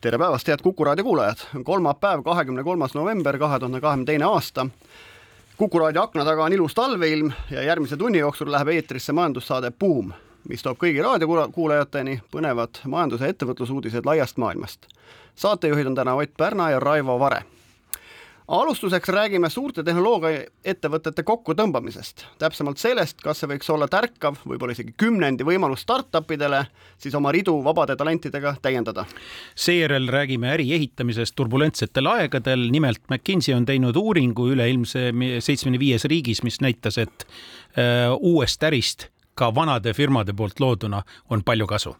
tere päevast, head Kuku raadio kuulajad, kolmapäev, kahekümne kolmas november kahe tuhande kahekümne teine aasta. kuku raadio akna taga on ilus talveilm ja järgmise tunni jooksul läheb eetrisse majandussaade Buum, mis toob kõigi raadiokuulajateni põnevad majandus- ja ettevõtlusuudised laiast maailmast. saatejuhid on täna Ott Pärna ja Raivo Vare alustuseks räägime suurte tehnoloogiaettevõtete kokkutõmbamisest, täpsemalt sellest, kas see võiks olla tärkav, võib-olla isegi kümnendi võimalus startupidele, siis oma ridu vabade talentidega täiendada. seejärel räägime äri ehitamisest turbulentsetel aegadel, nimelt McKinsey on teinud uuringu üleilmse seitsmekümne viies riigis, mis näitas, et äh, uuest ärist ka vanade firmade poolt looduna on palju kasu.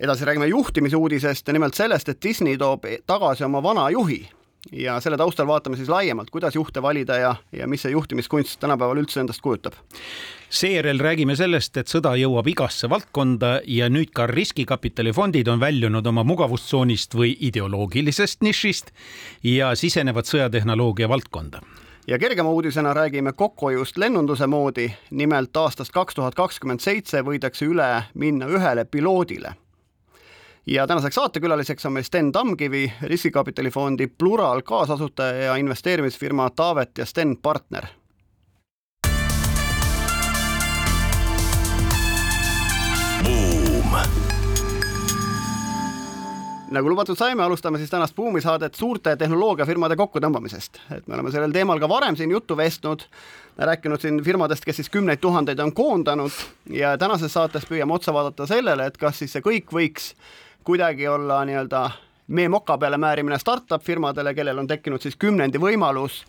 Edasi räägime juhtimise uudisest ja nimelt sellest, et Disney toob tagasi oma vana juhi ja selle taustal vaatame siis laiemalt, kuidas juhte valida ja, ja mis see juhtimiskunst tänapäeval üldse endast kujutab. seejärel räägime sellest, et sõda jõuab igasse valdkonda ja nüüd ka riskikapitalifondid on väljunud oma mugavustsoonist või ideoloogilisest nišist ja sisenevad sõjatehnoloogia valdkonda. Ja kergema uudisena räägime kokkuhoiust lennunduse moodi, nimelt aastast kaks tuhat kakskümmend seitse võidakse üle minna ühele piloodile ja tänaseks saatekülaliseks on meil Sten Tamkivi, riskikapitalifondi Plural kaasasutaja ja investeerimisfirma Taavet ja Sten partner. nagu lubatud saime, alustame siis tänast Buumi saadet suurte tehnoloogiafirmade kokkutõmbamisest. et me oleme sellel teemal ka varem siin juttu vestnud, rääkinud siin firmadest, kes siis kümneid tuhandeid on koondanud ja tänases saates püüame otsa vaadata sellele, et kas siis see kõik võiks kuidagi olla nii-öelda mee moka peale määrimine startup firmadele, kellel on tekkinud siis kümnendi võimalus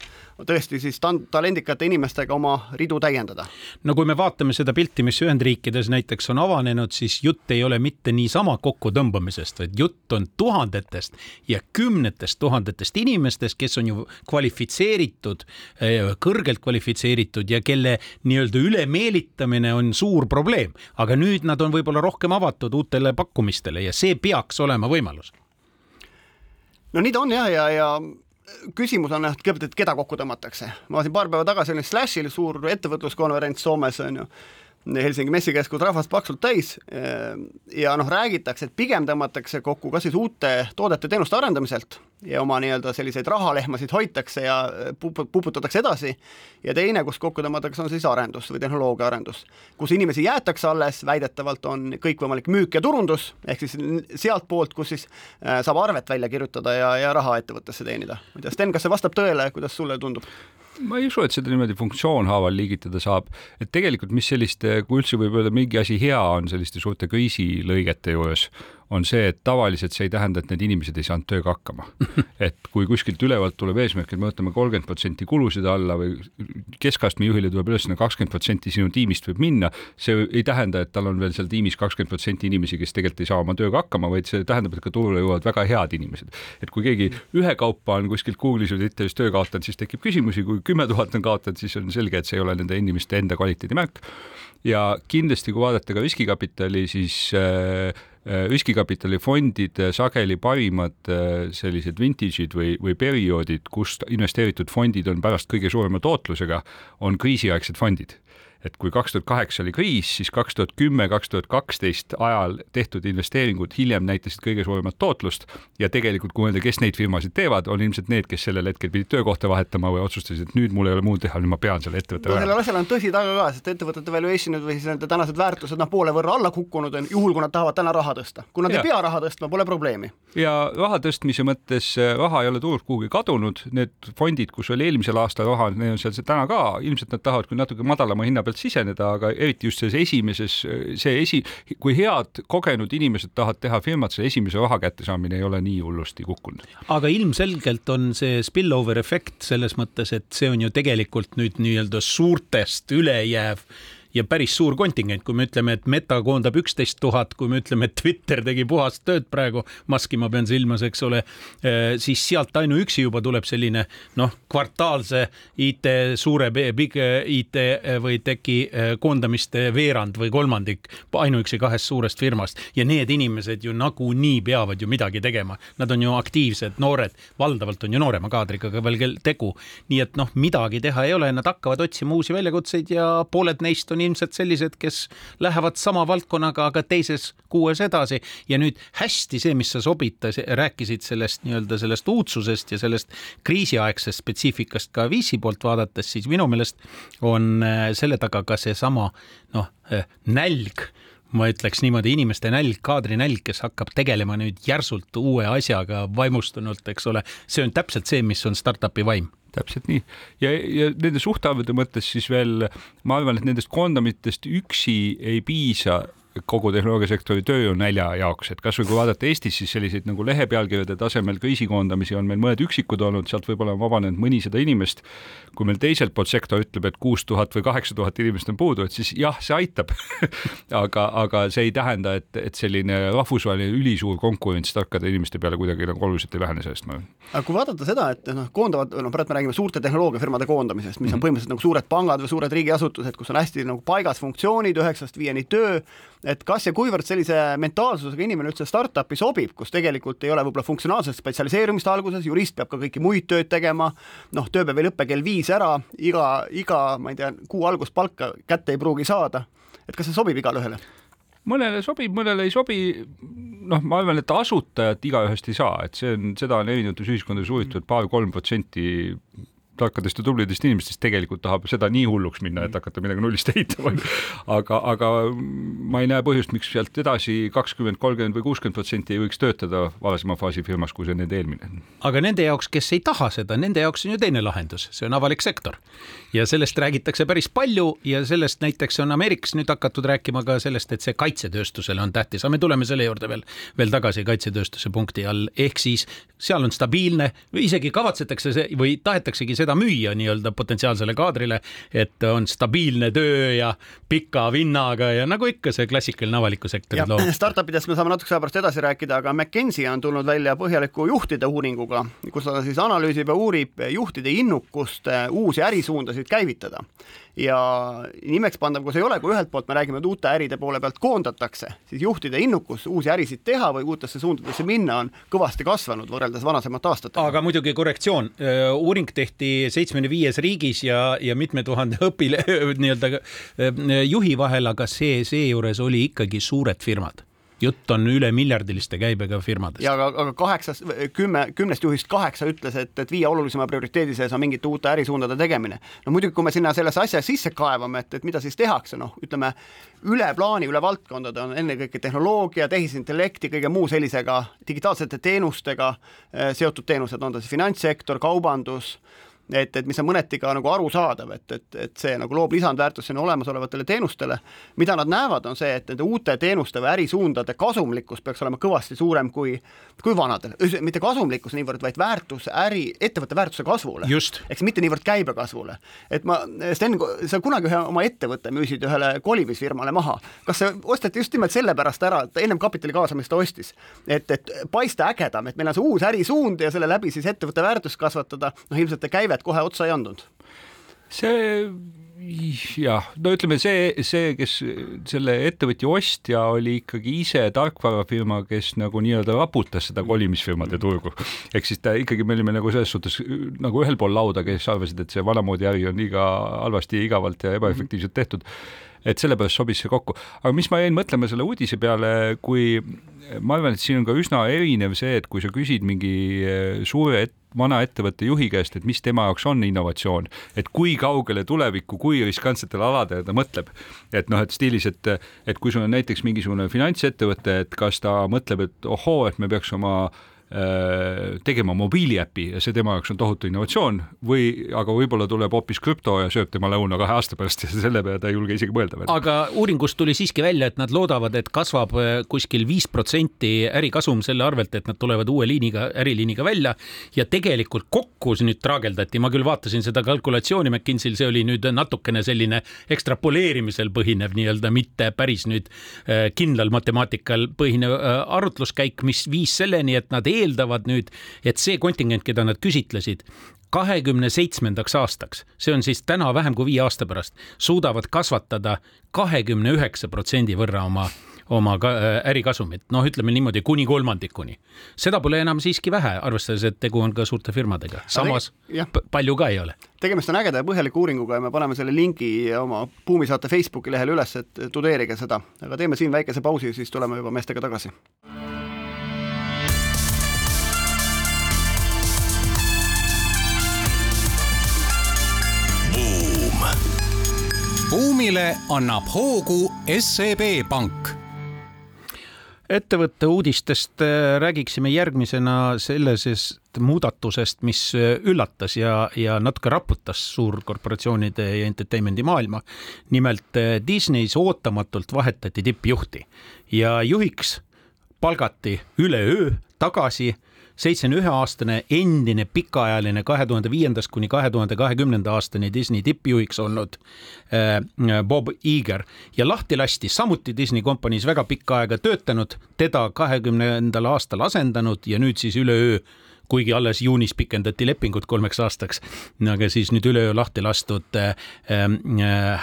tõesti siis talendikate inimestega oma ridu täiendada. no kui me vaatame seda pilti, mis Ühendriikides näiteks on avanenud, siis jutt ei ole mitte niisama kokkutõmbamisest, vaid jutt on tuhandetest ja kümnetest tuhandetest inimestest, kes on ju kvalifitseeritud, eh, kõrgelt kvalifitseeritud ja kelle nii-öelda ülemeelitamine on suur probleem, aga nüüd nad on võib-olla rohkem avatud uutele pakkumistele ja see peaks olema võimalus no nii ta on jah, ja, ja, ja küsimus on jah, kõigepealt, et keda kokku tõmmatakse. ma siin paar päeva tagasi olin Slashil, suur ettevõtluskonverents Soomes on ju Helsingi messikeskus rahvast paksult täis ehm, ja noh, räägitakse, et pigem tõmmatakse kokku kas siis uute toodete-teenuste arendamiselt ja oma nii-öelda selliseid rahalehmasid hoitakse ja pup-, puputatakse edasi, ja teine, kus kokku tõmmatakse, on siis arendus või tehnoloogia arendus, kus inimesi jäetakse alles, väidetavalt on kõikvõimalik müük ja turundus, ehk siis sealtpoolt, kus siis äh, saab arvet välja kirjutada ja, ja raha ettevõttesse teenida. ma ei tea, Sten, kas see vastab tõele, kuidas sulle tundub? Ma ei usu, et seda niimoodi funktsioonhaaval liigitada saab, et tegelikult mis selliste, kui üldse võib öelda, mingi asi hea on selliste suurte kriisilõigete juures, on see, et tavaliselt see ei tähenda, et need inimesed ei saanud tööga hakkama. et kui kuskilt ülevalt tuleb eesmärk, et me võtame kolmkümmend protsenti kulusid alla või keskastme juhile tuleb ülesanne kakskümmend protsenti sinu tiimist võib minna, see ei tähenda, et tal on veel seal tiimis kakskümmend protsenti inimesi, kes tegelikult ei saa oma tööga hakkama, vaid see tähendab, et ka turule jõuavad väga head inimesed. et kui keegi ühekaupa on kuskilt Google'is või Twitteris töö kaotanud, siis tekib küsimusi, kui kümme tuhat on kaotanud, siis on selge, et see ei ole nende inimeste enda kvaliteedimärk. ja kindlasti, kui vaadata ka riskikapitali, siis äh, riskikapitalifondide sageli parimad äh, sellised vintage'id või, või perioodid, kust investeeritud fondid on pärast kõige suurema tootlusega, on kriisiaegsed fondid et kui kaks tuhat kaheksa oli kriis, siis kaks tuhat kümme, kaks tuhat kaksteist ajal tehtud investeeringud hiljem näitasid kõige suuremat tootlust ja tegelikult, kui mõelda, kes neid firmasid teevad, on ilmselt need, kes sellel hetkel pidid töökohta vahetama või otsustasid, et nüüd mul ei ole muud teha, nüüd ma pean selle ettevõtte no, sellel asjal on tõsi taga ka, sest ettevõtete valuation'id või siis nende tänased väärtused noh, poole võrra alla kukkunud on, juhul kui nad tahavad täna raha tõsta. kui nad ja. ei pea raha tõstma, pole probleemi. ja raha tõstmise mõttes äh, raha ei ole turult kuhugi kadunud, need fondid, kus oli eelmisel aastal raha, need on seal täna ka, ilmselt nad tahavad küll natuke madalama hinna pealt pealt siseneda, aga eriti just selles esimeses, see esi, kui head kogenud inimesed tahavad teha firmat, selle esimese raha kättesaamine ei ole nii hullusti kukkunud. aga ilmselgelt on see spillover efekt selles mõttes, et see on ju tegelikult nüüd nii-öelda suurtest ülejääv ja päris suur kontingent, kui me ütleme, et Meta koondab üksteist tuhat, kui me ütleme, et Twitter tegi puhast tööd praegu, Musk'i ma pean silmas, eks ole, siis sealt ainuüksi juba tuleb selline noh, kvartaalse IT, suure big IT või teki koondamiste veerand või kolmandik ainuüksi kahest suurest firmast ja need inimesed ju nagunii peavad ju midagi tegema. Nad on ju aktiivsed, noored, valdavalt on ju noorema kaadriga veel tegu. nii et noh, midagi teha ei ole, nad hakkavad otsima uusi väljakutseid ja pooled neist on ilmselt sellised, kes lähevad sama valdkonnaga, aga teises kuues edasi. Ja nüüd hästi see, mis sa sobita, rääkisid sellest nii-öelda sellest uudsusest ja sellest kriisiaegsest spetsiifikast ka viisi poolt vaadates, siis minu meelest on äh, selle taga ka seesama noh, äh, nälg ma ütleks niimoodi, inimeste nälg, kaadrinälg, kes hakkab tegelema nüüd järsult uue asjaga vaimustunult, eks ole, see on täpselt see, mis on startup'i vaim. Täpselt nii. Ja, ja nende suhtarvude mõttes siis veel ma arvan, et nendest koondamitest üksi ei piisa kogu tehnoloogiasektori tööjõunälja jaoks, et kasvõi kui vaadata Eestis, siis selliseid nagu lehepealkirjade tasemel kriisikoondamisi on meil mõned üksikud olnud, sealt võib-olla on vabanenud mõnisada inimest. kui meil teiselt poolt sektor ütleb, et kuus tuhat või kaheksa tuhat inimest on puudu, et siis jah, see aitab aga, aga see ei tähenda, et, et selline rahvusvaheline ülisuur konkurents tarkade inimeste peale kuidagi nagu oluliselt ei vähene sellest, ma arvan. aga kui vaadata seda, et noh, koondavad, noh, praegu me räägime suurte tehnoloogiafirmade koondamisest, mis on mhm. põhimõtteliselt nagu suured pangad või suured riigiasutused, kus on hästi nagu paigas funktsioonid, üheksast viieni töö et kas ja kuivõrd sellise mentaalsusega inimene üldse startup'i sobib, kus tegelikult ei ole võib-olla funktsionaalset spetsialiseerumist alguses, jurist peab ka kõiki muid tööd tegema, noh, tööpäev ei lõpe kell viis ära, iga, iga, ma ei tea, kuu algust palka kätte ei pruugi saada. et kas see sobib igale ühele? mõnele sobib, mõnele ei sobi. noh, ma arvan, et asutajat igaühest ei saa, et see on, seda on erinevates ühiskondades uuritud paar-kolm protsenti tarkadest ja tublidest inimestest tegelikult tahab seda nii hulluks minna, et hakata midagi nullist ehitama. aga, aga ma ei näe põhjust, miks sealt edasi kakskümmend, kolmkümmend või kuuskümmend protsenti ei võiks töötada varasema faasi firmas, kui see nende eelmine. aga nende jaoks, kes ei taha seda, nende jaoks on ju teine lahendus, see on avalik sektor. ja sellest räägitakse päris palju ja sellest näiteks on Ameerikas nüüd hakatud rääkima ka sellest, et see kaitsetööstusele on tähtis, aga me tuleme selle juurde veel, veel tagasi kaitsetööstuse punkti all, ehk siis seal on stabiilne, isegi kavatsetakse see või tahetaksegi seda müüa nii-öelda potentsiaalsele kaadrile, et on stabiilne töö ja pika vinnaga ja nagu ikka see klassikaline avaliku sektori loom. Startup idest me saame natukese aja pärast edasi rääkida, aga McKinsey on tulnud välja põhjaliku juhtide uuringuga, kus ta siis analüüsib ja uurib juhtide innukust uusi ärisuundasid käivitada ja nimekspandav, kui see ei ole, kui ühelt poolt me räägime, et uute äride poole pealt koondatakse, siis juhtide innukus uusi ärisid teha või uutesse suundadesse minna on kõvasti kasvanud võrreldes varasemate aastatega. aga muidugi korrektsioon, uuring tehti seitsmekümne viies riigis ja, ja mitme tuhande õpile nii-öelda juhi vahel, aga see seejuures oli ikkagi suured firmad jutt on üle miljardiliste käibega firmadest. ja aga, aga kaheksast, kümme, kümnest juhist kaheksa ütles, et, et viie olulisema prioriteedi sees on mingite uute ärisuundade tegemine. no muidugi, kui me sinna sellesse asja sisse kaevame, et, et mida siis tehakse, noh, ütleme üle plaani, üle valdkondade on ennekõike tehnoloogia, tehisintellekti, kõige muu sellisega, digitaalsete teenustega eh, seotud teenused, on ta siis finantssektor, kaubandus et, et mis on mõneti ka nagu arusaadav, et, et, et see nagu loob lisandväärtust sinna olemasolevatele teenustele. mida nad näevad, on see, et nende uute teenuste või ärisuundade kasumlikkus peaks olema kõvasti suurem kui, kui vanadel, mitte kasumlikkus niivõrd, vaid väärtus äri, ettevõtte väärtuse kasvule. eks mitte niivõrd käibe kasvule. et ma, Sten, sa kunagi ühe oma ettevõtte müüsid ühele kolimisfirmale maha. kas see osteti just nimelt sellepärast ära, et ennem kapitali kaasamist ta ostis, et, et paista ägedam, et meil on see uus ärisuund ja selle läbi siis ettevõtte väärtust kasvatada, noh ilmselt käive käivet kohe otsa ei andnud? see jah, no ütleme see, see, kes selle ettevõtja ostja oli ikkagi ise tarkvarafirma, kes nagu nii-öelda raputas seda kolimisfirmade turgu. ehk siis ta ikkagi, me olime nagu selles suhtes nagu ühel pool lauda, kes arvasid, et see vanamoodi äri on liiga halvasti ja igavalt ja ebaefektiivselt tehtud et sellepärast sobis see kokku. aga mis ma jäin mõtlema selle uudise peale, kui ma arvan, et siin on ka üsna erinev see, et kui sa küsid mingi eh, suure et, vana ettevõtte juhi käest, et mis tema jaoks on innovatsioon, et kui kaugele tulevikku, kui riskantsetele aladele ta mõtleb. et noh, et stiilis, et, et kui sul on näiteks mingisugune finantsettevõte, et kas ta mõtleb, et ohoo, et me peaks oma Äh, tegema mobiiliäpi ja see tema jaoks on tohutu innovatsioon või aga võib-olla tuleb hoopis krüpto ja sööb tema lõuna kahe aasta pärast ja selle peale ta ei julge isegi mõelda veel. aga uuringust tuli siiski välja, et nad loodavad, et kasvab äh, kuskil viis protsenti ärikasum selle arvelt, et nad tulevad uue liiniga, äriliiniga välja ja tegelikult kokku nüüd traageldati, ma küll vaatasin seda kalkulatsiooni McKinsey'l, see oli nüüd natukene selline ekstrapoleerimisel põhinev nii-öelda, mitte päris nüüd äh, kindlal matemaatikal põhinev arutluskäik, mis viis selleni, et nad eeldavad nüüd, et see kontingent, keda nad küsitlesid, kahekümne seitsmendaks aastaks, see on siis täna vähem kui viie aasta pärast, suudavad kasvatada kahekümne üheksa protsendi võrra oma oma äh, ärikasumit, noh, ütleme niimoodi kuni kolmandikuni. seda pole enam siiski vähe, arvestades, et tegu on ka suurte firmadega, samas palju ka ei ole. tegemist on ägeda ja põhjaliku uuringuga ja me paneme selle lingi oma Buumi saate Facebooki lehele üles, et tudeerige seda, aga teeme siin väikese pausi, siis tuleme juba meestega tagasi buumile annab hoogu SEB Pank ettevõtte uudistest äh, räägiksime järgmisena sellisest muudatusest, mis äh, üllatas ja, ja natuke raputas suurkorporatsioonide ja entertainment'i maailma. nimelt äh, Disney's ootamatult vahetati tippjuhti ja juhiks palgati üleöö tagasi seitsekümne ühe aastane endine pikaajaline kahe tuhande viiendast kuni kahe tuhande kahekümnenda aastani Disney tippjuhiks olnud äh, Bob Iger. Ja lahti lasti samuti Disney kompaniis väga pikka aega töötanud, teda kahekümnendal aastal asendanud ja nüüd siis üleöö kuigi alles juunis pikendati lepingut kolmeks aastaks, aga siis nüüd üleöö lahti lastud äh, äh,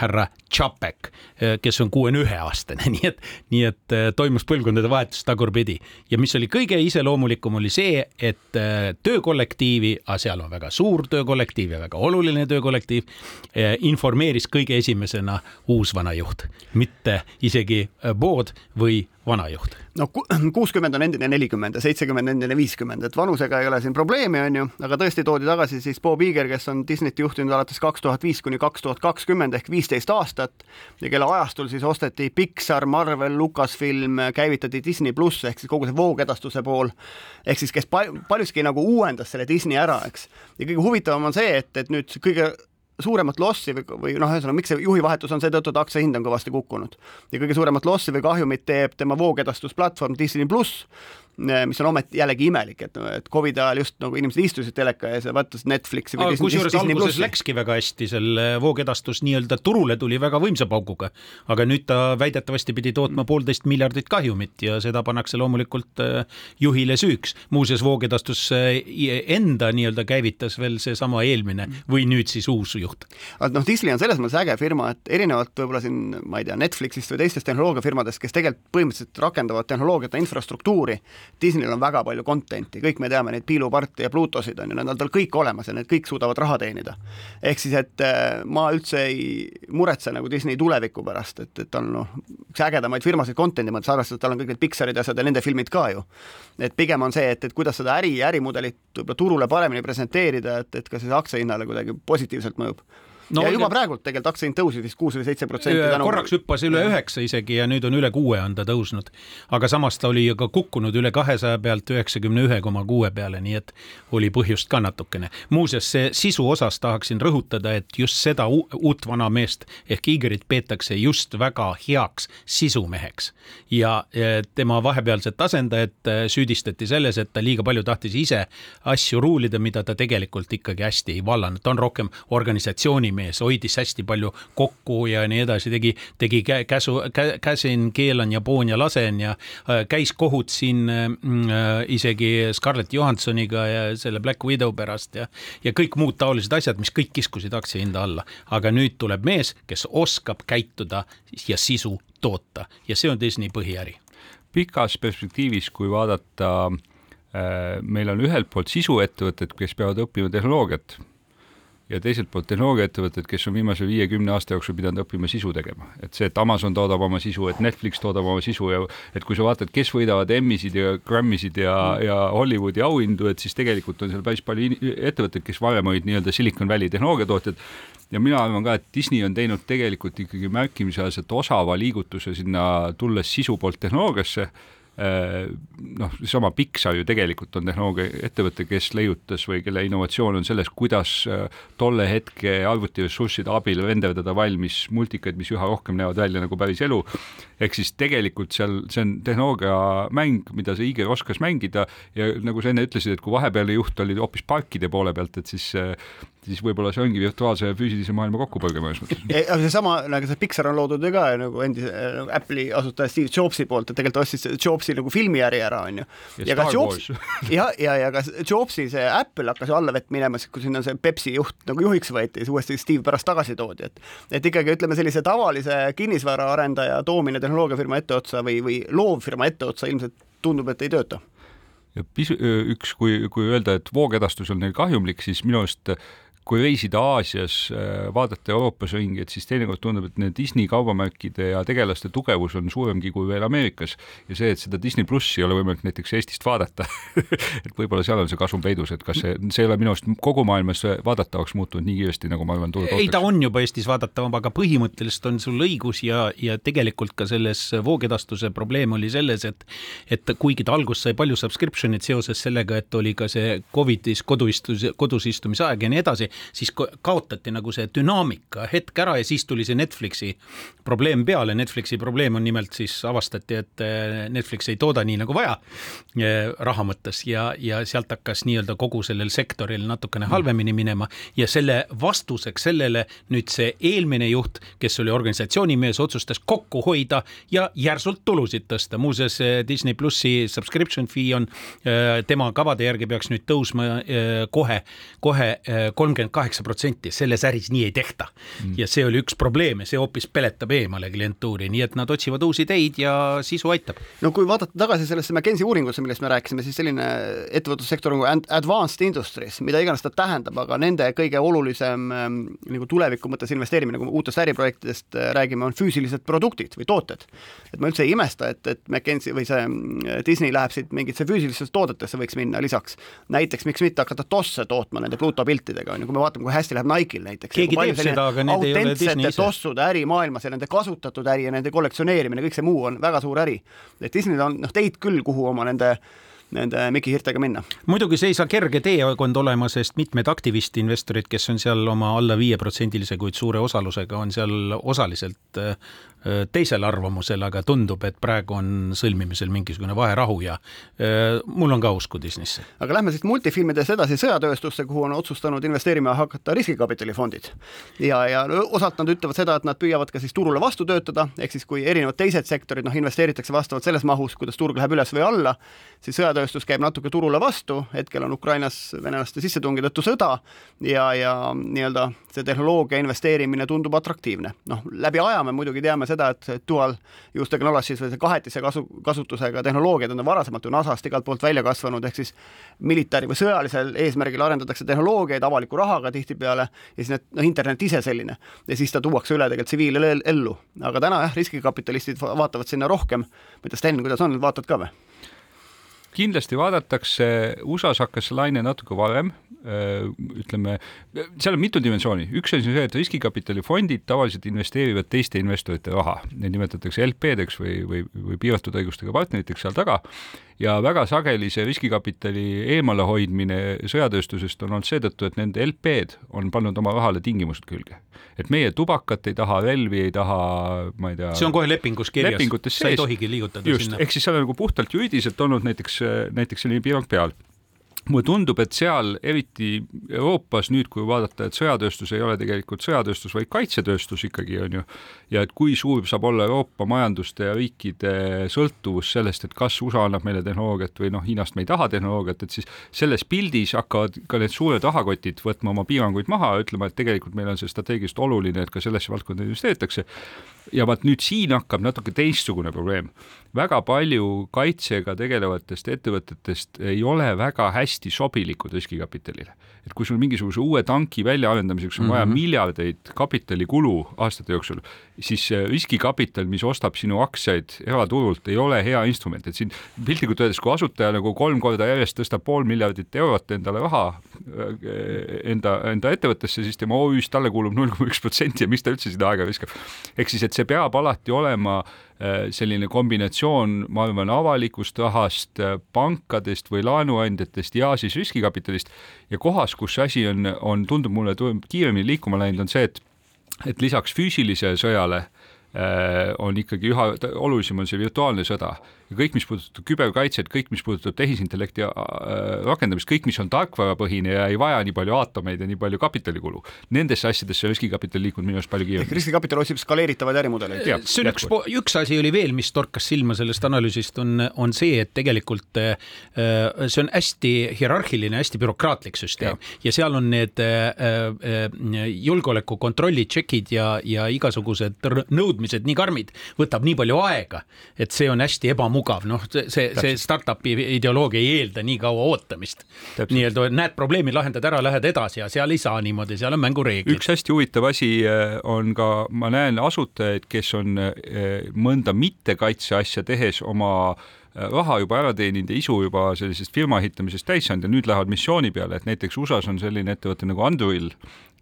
härra Tšapek äh,, kes on kuuekümne ühe aastane, nii et, nii et äh, toimus põlvkondade vahetus tagurpidi ja mis oli kõige iseloomulikum, oli see, et äh, töökollektiivi, seal on väga suur töökollektiiv ja väga oluline töökollektiiv äh,, informeeris kõige esimesena uus vanajuht, mitte isegi äh, board või vanajuht? no kuuskümmend on endine nelikümmend ja seitsekümmend endine viiskümmend, et vanusega ei ole siin probleemi, on ju, aga tõesti toodi tagasi siis Bob Iger, kes on Disneyt juhtinud alates kaks tuhat viis kuni kaks tuhat kakskümmend ehk viisteist aastat ja kelle ajastul siis osteti Pixar, Marvel, Lucasfilm, käivitati Disney pluss ehk siis kogu see voogedastuse pool, ehk siis kes pal paljuski nagu uuendas selle Disney ära, eks. ja kõige huvitavam on see, et, et nüüd kõige suuremat lossi või, või noh, ühesõnaga, miks see juhivahetus on seetõttu, et aktsia hind on kõvasti kukkunud. ja kõige suuremat lossi või kahjumit teeb tema voogedastusplatvorm Disney pluss, mis on ometi jällegi imelik, et, et Covidi ajal just nagu inimesed istusid teleka ees ja vaatasid Netflixi või kusjuures alguses läkski väga hästi, selle voogedastus nii-öelda turule tuli väga võimsa pauguga, aga nüüd ta väidetavasti pidi tootma poolteist miljardit kahjumit ja seda pannakse loomulikult äh, juhile süüks. muuseas, voogedastus äh, enda nii-öelda käivitas veel seesama eelmine või nüüd siis uus juht. noh, Disney on selles mõttes äge firma, et erinevalt võib-olla siin, ma ei tea, Netflixist või teistest tehnoloogiafirmadest, kes tegelikult põhimõtteliselt rakendavad tehnoloogiat ja infrastruktuuri, Disneyl on väga palju content'i, kõik me teame neid piiluparte ja Plutosid on ju, need on tal kõik olemas ja need kõik suudavad raha teenida. ehk siis, et äh, ma üldse ei muretse nagu Disney tuleviku pärast, et, et on noh, üks ägedamaid firmasid content'i mõttes, arvestades, et tal on kõik need Pixarid ja asjad ja nende filmid ka ju. et pigem on see, et, et kuidas seda äri, ärimudelit võib-olla turule paremini presenteerida, et, et ka siis aktsiahinnale kuidagi positiivselt mõjub no, ja juba ja... praegult tegelikult aktsiahind tõusis vist kuus või seitse protsenti. korraks hüppas üle üheksa isegi ja nüüd on üle kuue on ta tõusnud. aga samas ta oli ka kukkunud üle kahesaja pealt üheksakümne ühe koma kuue peale, nii et oli põhjust ka natukene. muuseas, see sisu osas tahaksin rõhutada, et just seda uut vana meest ehk Igerit peetakse just väga heaks sisumeheks ja tema vahepealset asendajat äh, süüdistati selles, et ta liiga palju tahtis ise asju ruulida, mida ta tegelikult ikkagi hästi ei vallanud, ta on rohkem organisatsioonimees mees, hoidis hästi palju kokku ja nii edasi, tegi, tegi käsu kä,, käsin, keelan ja poon ja lasen ja äh, käis kohut siin äh, isegi Scarlett Johansoniga ja selle Black Widow pärast ja, ja kõik muud taolised asjad, mis kõik kiskusid aktsiahinda alla. aga nüüd tuleb mees, kes oskab käituda ja sisu toota ja see on Disney põhiäri. pikas perspektiivis, kui vaadata äh, meil on ühelt poolt sisuettevõtted, kes peavad õppima tehnoloogiat ja teiselt poolt tehnoloogiaettevõtted, kes on viimase viie-kümne aasta jooksul pidanud õppima sisu tegema. et see, et Amazon toodab oma sisu, et Netflix toodab oma sisu ja et kui sa vaatad, kes võidavad Emmy'sid ja Grammy'sid ja, ja Hollywoodi auhindu, et siis tegelikult on seal päris palju ettevõtteid, kes varem olid nii-öelda Silicon Valley tehnoloogiatootjad ja mina arvan ka, et Disney on teinud tegelikult ikkagi märkimisväärselt osava liigutuse sinna, tulles sisu poolt tehnoloogiasse noh, seesama Pixar ju tegelikult on tehnoloogiaettevõte, kes leiutas või kelle innovatsioon on selles, kuidas tolle hetke arvutiressursside abil renderdada valmis multikaid, mis üha rohkem näevad välja nagu päris elu. ehk siis tegelikult seal, see on tehnoloogiamäng, mida see Iger oskas mängida ja nagu sa enne ütlesid, et kui vahepealne juht oli hoopis parkide poole pealt, et siis siis võib-olla see ongi virtuaalse ja füüsilise maailma kokkupõrge mõnes mõttes. aga seesama, nagu see Pixar on loodud ju ka nagu endise nagu Apple'i asutaja Steve Jobsi poolt, et tegelikult ostis Jobsi nagu filmiäri ära, on ju. ja ka Jobs, ja, ja, ja ka Jobsi see Apple hakkas ju allavett minema, kui sinna see Pepsi juht nagu juhiks võeti, siis uuesti Steve pärast tagasi toodi, et et ikkagi ütleme, sellise tavalise kinnisvaraarendaja toomine tehnoloogiafirma etteotsa või, või loovfirma etteotsa ilmselt tundub, et ei tööta ja pisu-, üks, kui, kui öelda, et voogedastus on neil kahjumlik, siis minu arust kui reisida Aasias, äh, vaadata Euroopas ringi, et siis teinekord tundub, et need Disney kaubamärkide ja tegelaste tugevus on suuremgi kui veel Ameerikas ja see, et seda Disney plussi ei ole võimalik näiteks Eestist vaadata et võib-olla seal on see kasum peidus, et kas see, see ei ole minu arust kogu maailmas vaadatavaks muutunud nii kiiresti, nagu ma arvan, turg ootaks. ei, ta on juba Eestis vaadatav, aga põhimõtteliselt on sul õigus ja, ja tegelikult ka selles voogedastuse probleem oli selles, et et kuigi ta alguses sai palju subscription'it seoses sellega, et oli ka see Covidis koduistus, kodus istumise aeg ja nii edasi, siis kaotati nagu see dünaamika hetk ära ja siis tuli see Netflixi probleem peale. Netflixi probleem on nimelt siis avastati, et eh, Netflix ei tooda nii nagu vaja eh, raha mõttes ja, ja sealt hakkas nii-öelda kogu sellel sektoril natukene halvemini minema ja selle vastuseks sellele nüüd see eelmine juht, kes oli organisatsiooni mees, otsustas kokku hoida ja järsult tulusid tõsta. muuseas Disney plussi subscription fee on tema kavade järgi peaks nüüd tõusma kohe, kohe kolmkümmend kolmkümmend kaheksa protsenti, selles äris nii ei tehta mm.. ja see oli üks probleem ja see hoopis peletab eemale klientuuri, nii et nad otsivad uusi ideid ja sisu aitab. no kui vaadata tagasi sellesse McKenzie uuringusse, millest me rääkisime, siis selline ettevõtlussektor nagu advanced industries, mida iganes ta tähendab, aga nende kõige olulisem ähm, nagu tuleviku mõttes investeerimine, kui me uutest äriprojektidest äh, räägime, on füüsilised produktid või tooted. et ma üldse ei imesta, et, et McKenzie või see äh, Disney läheb siit mingitesse füüsilistesse toodetesse võiks minna lisaks. näiteks miks mitte hakata tosse tootma nende Pluto piltidega, on ju, kui me vaatame, kui hästi läheb Nike'il näiteks. keegi teeb seda, aga need ei ole Disney ise. tossude äri maailmas ja nende kasutatud äri ja nende kollektsioneerimine, kõik see muu on väga suur äri. et Disneyl on noh, teid küll, kuhu oma nende nende Miki Hirtega minna. muidugi see ei saa kerge teekond olema, sest mitmed aktivistinvestorid, kes on seal oma alla viieprotsendilise, kuid suure osalusega, on seal osaliselt Äh, teisel arvamusel, aga tundub, et praegu on sõlmimisel mingisugune vaherahu ja äh, mul on ka usku Disneysse. aga lähme siis multifilmidest edasi sõjatööstusse, kuhu on otsustanud investeerima hakata riskikapitalifondid. ja, ja osalt nad ütlevad seda, et nad püüavad ka siis turule vastu töötada, ehk siis kui erinevad teised sektorid noh, investeeritakse vastavalt selles mahus, kuidas turg läheb üles või alla, siis sõjatööstus käib natuke turule vastu, hetkel on Ukrainas venelaste sissetungi tõttu sõda ja, ja nii-öelda see tehnoloogia investeerimine tundub atraktiivne. noh, läbi aja me muidugi teame seda, et dual use technologies või see kahetise kasu, kasutusega tehnoloogiad on varasemalt ju NASA-st igalt poolt välja kasvanud, ehk siis militari või sõjalisel eesmärgil arendatakse tehnoloogiaid avaliku rahaga tihtipeale ja siis need, noh, internet ise selline. ja siis ta tuuakse üle tegelikult tsiviilellu. aga täna jah, riskikapitalistid vaatavad sinna rohkem. ma ei tea, Sten, kuidas on, vaatad ka või? Kindlasti vaadatakse, USA-s hakkas laine natuke varem, äh, ütleme, seal on mitu dimensiooni, üks asi on see, et riskikapitalifondid tavaliselt investeerivad teiste investorite raha, neid nimetatakse LP-deks või, või, või piiratud õigustega partneriteks seal taga ja väga sageli see riskikapitali eemalehoidmine sõjatööstusest on olnud seetõttu, et nende LP-d on pannud oma rahale tingimused külge. et meie tubakat ei taha, relvi ei taha, ma ei tea. see on kohe lepingus kirjas, sa ei tohigi liigutada just, sinna. ehk siis seal on nagu puhtalt juriidiliselt olnud näiteks, näiteks selline piirang peal mulle tundub, et seal, eriti Euroopas nüüd, kui vaadata, et sõjatööstus ei ole tegelikult sõjatööstus, vaid kaitsetööstus ikkagi on ju, ja et kui suur saab olla Euroopa majanduste ja riikide sõltuvus sellest, et kas USA annab meile tehnoloogiat või noh, Hiinast me ei taha tehnoloogiat, et siis selles pildis hakkavad ka need suured rahakotid võtma oma piiranguid maha ütlema, et tegelikult meil on see strateegiliselt oluline, et ka sellesse valdkonda investeeritakse. ja vaat nüüd siin hakkab natuke teistsugune probleem väga palju kaitsega tegelevatest ettevõtetest ei ole väga hästi sobilikud riskikapitalile. et kui sul mingisuguse uue tanki väljaarendamiseks on vaja mm -hmm. miljardeid kapitalikulu aastate jooksul, siis riskikapital, mis ostab sinu aktsiaid eraturult, ei ole hea instrument, et siin piltlikult öeldes, kui asutaja nagu kolm korda järjest tõstab pool miljardit eurot endale raha enda, enda ettevõttesse, siis tema OÜ-st talle kuulub null koma üks protsenti ja miks ta üldse sinna aega viskab. ehk siis, et see peab alati olema selline kombinatsioon, ma arvan, avalikust rahast, pankadest või laenuandjatest ja siis riskikapitalist. Ja kohas, kus see asi on, on, tundub mulle kiiremini liikuma läinud, on see, et et lisaks füüsilise sõjale äh, on ikkagi üha olulisem on see virtuaalne sõda ja kõik, mis puudutab küberkaitset, kõik, mis puudutab tehisintellekti äh, rakendamist, kõik, mis on tarkvarapõhine ja ei vaja nii palju aatomeid ja nii palju kapitalikulu, nendesse asjadesse riskikapital liikub minu arust palju kiiremini. riskikapital otsib skaleeritavaid ärimudeleid. see on üks, üks asi oli veel, mis torkas silma sellest analüüsist, on, on see, et tegelikult äh, see on hästi hierarhiline, hästi bürokraatlik süsteem. Ja, ja seal on need äh, julgeolekukontrolli tšekid ja, ja igasugused nõudmised nii karmid, võtab nii palju aega, et see on hästi ebamugav mugav, noh, see, see startup'i ideoloogia ei eelda nii kaua ootamist. nii-öelda näed probleemi, lahendad ära, lähed edasi ja seal ei saa niimoodi, seal on mängureeglid. üks hästi huvitav asi äh, on ka, ma näen asutajaid, kes on äh, mõnda mittekaitseasja tehes oma äh, raha juba ära teeninud ja isu juba sellisest firma ehitamisest täis saanud ja nüüd lähevad missiooni peale, et näiteks USA-s on selline ettevõte nagu Anduril,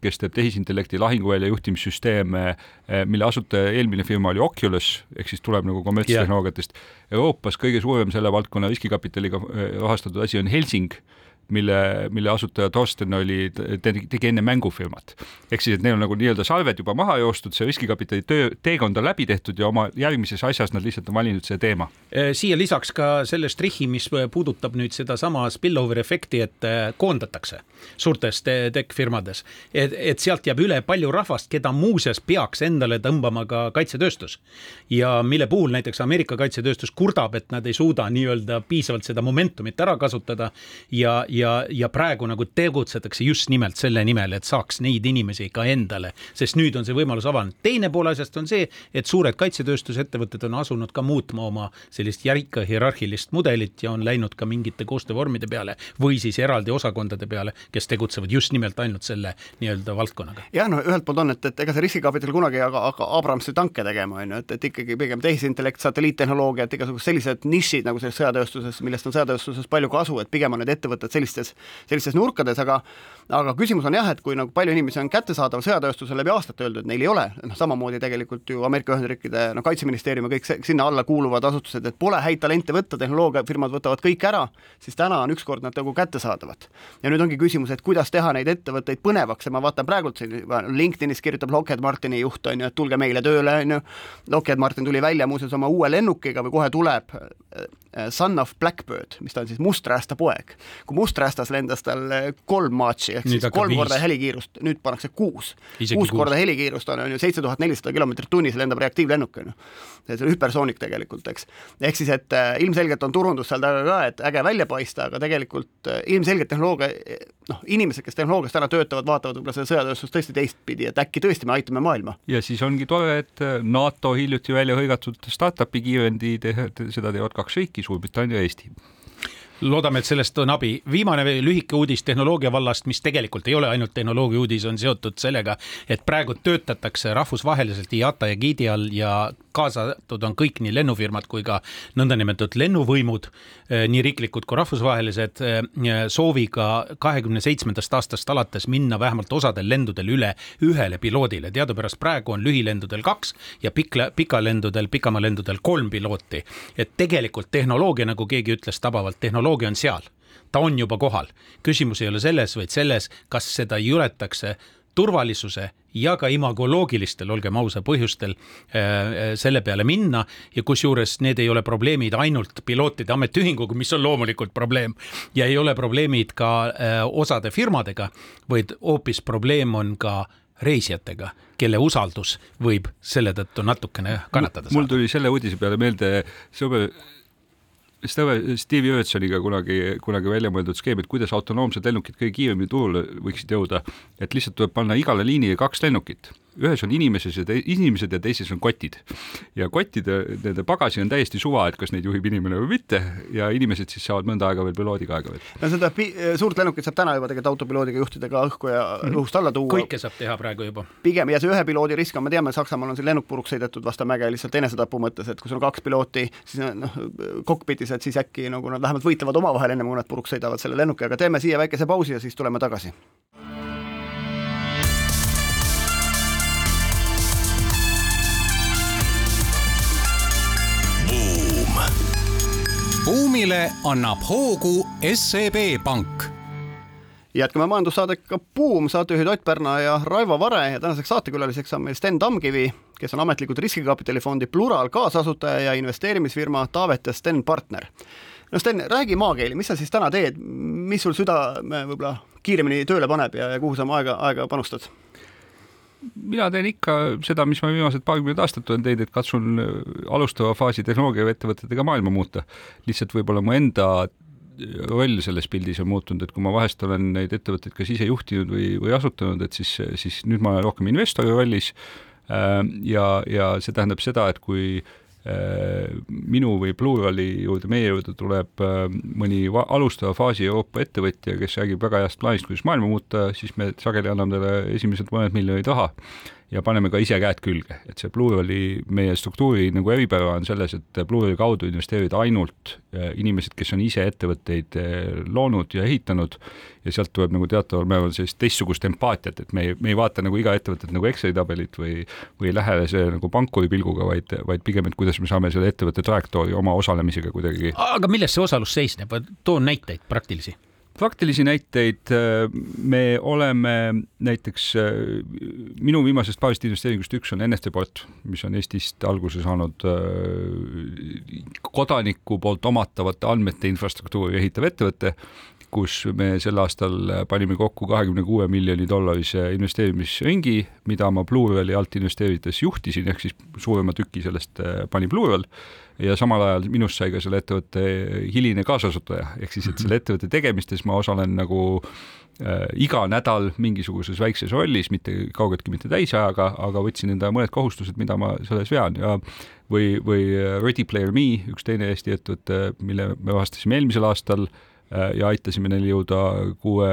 kes teeb tehisintellekti lahinguvälja juhtimissüsteeme, eh, mille asutaja eelmine firma oli Oculus, ehk siis tuleb nagu kommertstehnoloogiatest. Euroopas kõige suurem selle valdkonna riskikapitaliga eh, rahastatud asi on Helsing mille, mille asutaja Torsten oli, tegi enne mängufirmat. ehk siis, et neil on nagu nii-öelda salved juba maha joostud, see riskikapitali töö, teekond on läbi tehtud ja oma järgmises asjas nad lihtsalt on valinud selle teema. Siia lisaks ka selle strihi, mis puudutab nüüd sedasama spillover efekti, et äh, koondatakse suurtes tech firmades, et, et sealt jääb üle palju rahvast, keda muuseas peaks endale tõmbama ka kaitsetööstus. ja mille puhul näiteks Ameerika kaitsetööstus kurdab, et nad ei suuda nii-öelda piisavalt seda momentumit ära kasutada ja, ja ja, ja praegu nagu tegutsetakse just nimelt selle nimel, et saaks neid inimesi ka endale, sest nüüd on see võimalus avanenud. teine pool asjast on see, et suured kaitsetööstusettevõtted on asunud ka muutma oma sellist järika hierarhilist mudelit ja on läinud ka mingite koostöövormide peale või siis eraldi osakondade peale, kes tegutsevad just nimelt ainult selle nii-öelda valdkonnaga. jah, no ühelt poolt on, et, et ega see riskikapital kunagi ei hakka, Abramsi tanke tegema, on ju, et, et ikkagi pigem tehisintellekt, satelliittehnoloogiad, igasugused sellised nišid nagu selles sõjatööstuses, millest on sõjatööstuses palju kasu, et pigem on need ettevõtted sellistes, sellistes nurkades, aga aga küsimus on jah, et kui nagu palju inimesi on kättesaadav sõjatööstusele läbi aastate öeldud, et neil ei ole, noh samamoodi tegelikult ju Ameerika Ühendriikide noh, kaitseministeerium ja kõik see, sinna alla kuuluvad asutused, et pole häid talente võtta, tehnoloogiafirmad võtavad kõik ära, siis täna on ükskord nad nagu kättesaadavad. ja nüüd ongi küsimus, et kuidas teha neid ettevõtteid põnevaks. Ja ma vaatan praegult siin LinkedInis kirjutab Lockheed Martini juht, on ju, et tulge meile tööle, on ju, Lockheed Martin tuli välja muuseas oma uue lennukiga või kohe tuleb, Son of Blackbird, mis ta on siis musträästa poeg. kui musträästas lendas tal kolm maatši, ehk nüüd siis kolm viis. korda helikiirust, nüüd pannakse kuus. kuus kuus korda helikiirust on, on ju seitse tuhat nelisada kilomeetrit tunnis lendab reaktiivlennuk, on ju. See on hüpersoonik tegelikult, eks. ehk siis, et äh, ilmselgelt on turundus seal taga ka, et äge välja paista, aga tegelikult äh, ilmselgelt tehnoloogia, noh, inimesed, kes tehnoloogias täna töötavad, vaatavad võib-olla seda sõjatööstust tõesti teistpidi, et äkki tõesti me aitame maailma. ja siis ongi tore, et äh, NATO hiljuti välja hõigatud startup'i kiirendi, seda teevad kaks riiki, Suurbritannia ja Eesti loodame, et sellest on abi. viimane lühike uudis tehnoloogia vallast, mis tegelikult ei ole ainult tehnoloogia uudis, on seotud sellega, et praegu töötatakse rahvusvaheliselt IATA egiidi all ja kaasatud on kõik nii lennufirmad kui ka nõndanimetatud lennuvõimud, eh, nii riiklikud kui rahvusvahelised, eh, sooviga kahekümne seitsmendast aastast alates minna vähemalt osadel lendudel üle ühele piloodile. teadupärast praegu on lühilendudel kaks ja pikla, pikalendudel, pikamaalendudel kolm pilooti. et tegelikult tehnoloogia, nagu keegi ütles tabavalt, tehnoloogia on seal ta on juba kohal. küsimus ei ole selles, vaid selles, kas seda juletakse turvalisuse ja ka imagoloogilistel, olgem ausa, põhjustel äh, äh, selle peale minna ja kusjuures need ei ole probleemid ainult pilootide ametiühinguga, mis on loomulikult probleem ja ei ole probleemid ka äh, osade firmadega, vaid hoopis probleem on ka reisijatega, kelle usaldus võib selle tõttu natukene kannatada saada. mul tuli selle uudise peale meelde sõber Steve Jürgensoniga kunagi, kunagi välja mõeldud skeem, et kuidas autonoomsed lennukid kõige kiiremini turule võiksid jõuda, et lihtsalt tuleb panna igale liinile kaks lennukit ühes on inimesed ja inimesed ja teises on kotid. ja kottide, nende pagasi on täiesti suva, et kas neid juhib inimene või mitte ja inimesed siis saavad mõnda aega veel piloodiga aega võtta. no seda suurt lennukit saab täna juba tegelikult autopiloodiga juhtida ka õhku ja mm -hmm. õhust alla tuua. kõike saab teha praegu juba. pigem ja see ühe piloodi risk on, me teame, Saksamaal on see lennuk puruks sõidetud vastu mäge lihtsalt enesetapu mõttes, et kui sul on kaks pilooti, siis noh, kokpitis, et siis äkki nagu nad vähemalt võitlevad omavahel, enne kui nad puruks sõidavad selle lennuki, aga teeme siia väikese pausi ja siis tuleme tagasi. Buumile annab hoogu SEB Pank jätkame majandussaadega Buum, saatejuhid Ott Pärna ja Raivo Vare ja tänaseks saatekülaliseks on meil Sten Tamkivi, kes on ametlikult riskikapitalifondi Plural kaasasutaja ja investeerimisfirma Taavet ja Sten partner. no Sten, räägi maakeeli, mis sa siis täna teed, mis sul südame võib-olla kiiremini tööle paneb ja, ja kuhu sa oma aega, aega panustad? Mina teen ikka seda, mis ma viimased paarkümmend aastat olen teinud, et katsun alustava faasi tehnoloogiaettevõtetega maailma muuta. lihtsalt võib-olla mu enda roll selles pildis on muutunud, et kui ma vahest olen neid ettevõtteid kas ise juhtinud või, või asutanud, et siis, siis nüüd ma olen rohkem investori rollis äh, ja, ja see tähendab seda, et kui äh, minu või Plurali juurde, meie juurde tuleb äh, mõni alustava faasi Euroopa ettevõtja, kes räägib väga heast plaanist, kuidas maailma muuta, siis me sageli anname talle esimesed mõned miljonid raha ja paneme ka ise käed külge, et see Plurali, meie struktuuri nagu eripära on selles, et Plurali kaudu investeerivad ainult äh, inimesed, kes on ise ettevõtteid äh, loonud ja ehitanud ja sealt tuleb nagu teataval määral sellist teistsugust empaatiat, et me ei, me ei vaata nagu iga ettevõtet nagu Exceli tabelit või, või ei lähe see nagu pankuri pilguga, vaid, vaid pigem, et kuidas me saame selle ettevõtte trajektoori oma osalemisega kuidagi. aga milles see osalus seisneb, toon näiteid praktilisi praktilisi näiteid äh, me oleme näiteks äh, minu viimasest paarist investeeringust üks on NFT port, mis on Eestist alguse saanud äh, kodaniku poolt omatavate andmete infrastruktuuri ehitav ettevõte, kus me sel aastal panime kokku kahekümne kuue miljoni dollarise investeerimisringi, mida ma Bluewelli alt investeerides juhtisin, ehk siis suurema tüki sellest pani Bluewell ja samal ajal minust sai ka selle ettevõtte hiline kaasasutaja, ehk siis, et selle ettevõtte tegemistes ma osalen nagu äh, iga nädal mingisuguses väikses rollis, mitte kaugeltki mitte täisajaga, aga võtsin enda mõned kohustused, mida ma selles vean. Ja või, või Ready Player Me, üks teine Eesti ettevõte, mille me avastasime eelmisel aastal äh, ja aitasime neil jõuda kuue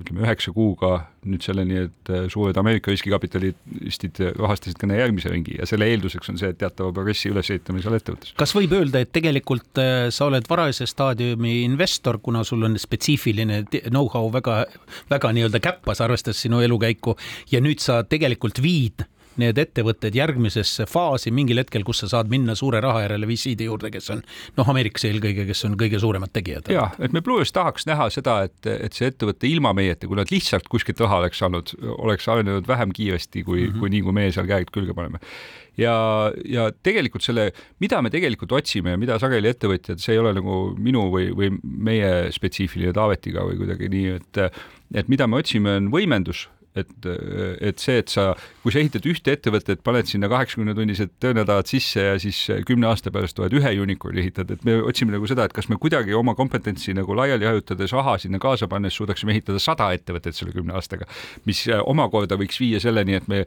ütleme üheksa kuuga nüüd selleni, et äh, suured Ameerika riskikapitalistid rahastasid ka järgmise ringi ja selle eelduseks on see, et teatava progressi ülesehitamine seal ettevõttes. kas võib öelda, et tegelikult äh, sa oled varajase staadiumi investor, kuna sul on spetsiifiline know-how väga, väga nii-öelda käppas, arvestades sinu elukäiku ja nüüd sa tegelikult viid need ettevõtted järgmisesse faasi mingil hetkel, kus sa saad minna suure raha järele VC-de juurde, kes on noh, Ameerikas eelkõige, kes on kõige suuremad tegijad. ja, et me Blue's tahaks näha seda, et, et see ettevõte ilma meieta, kui nad lihtsalt kuskilt raha oleks saanud, oleks arenenud vähem kiiresti kui mm, -hmm. kui nii, kui meie seal käed külge paneme ja, ja tegelikult selle, mida me tegelikult otsime ja mida sageli ettevõtjad, see ei ole nagu minu või, või meie spetsiifiline Taavetiga või kuidagi nii, et et mida me otsime, on võimendus et, et see, et sa, kui sa ehitad ühte ettevõtet, paned sinna kaheksakümnetunnised töönädalad sisse ja siis kümne aasta pärast oled ühe unicorn'i ehitad, et me otsime nagu seda, et kas me kuidagi oma kompetentsi nagu laiali hajutades, raha sinna kaasa pannes suudaksime ehitada sada ettevõtet selle kümne aastaga, mis omakorda võiks viia selleni, et me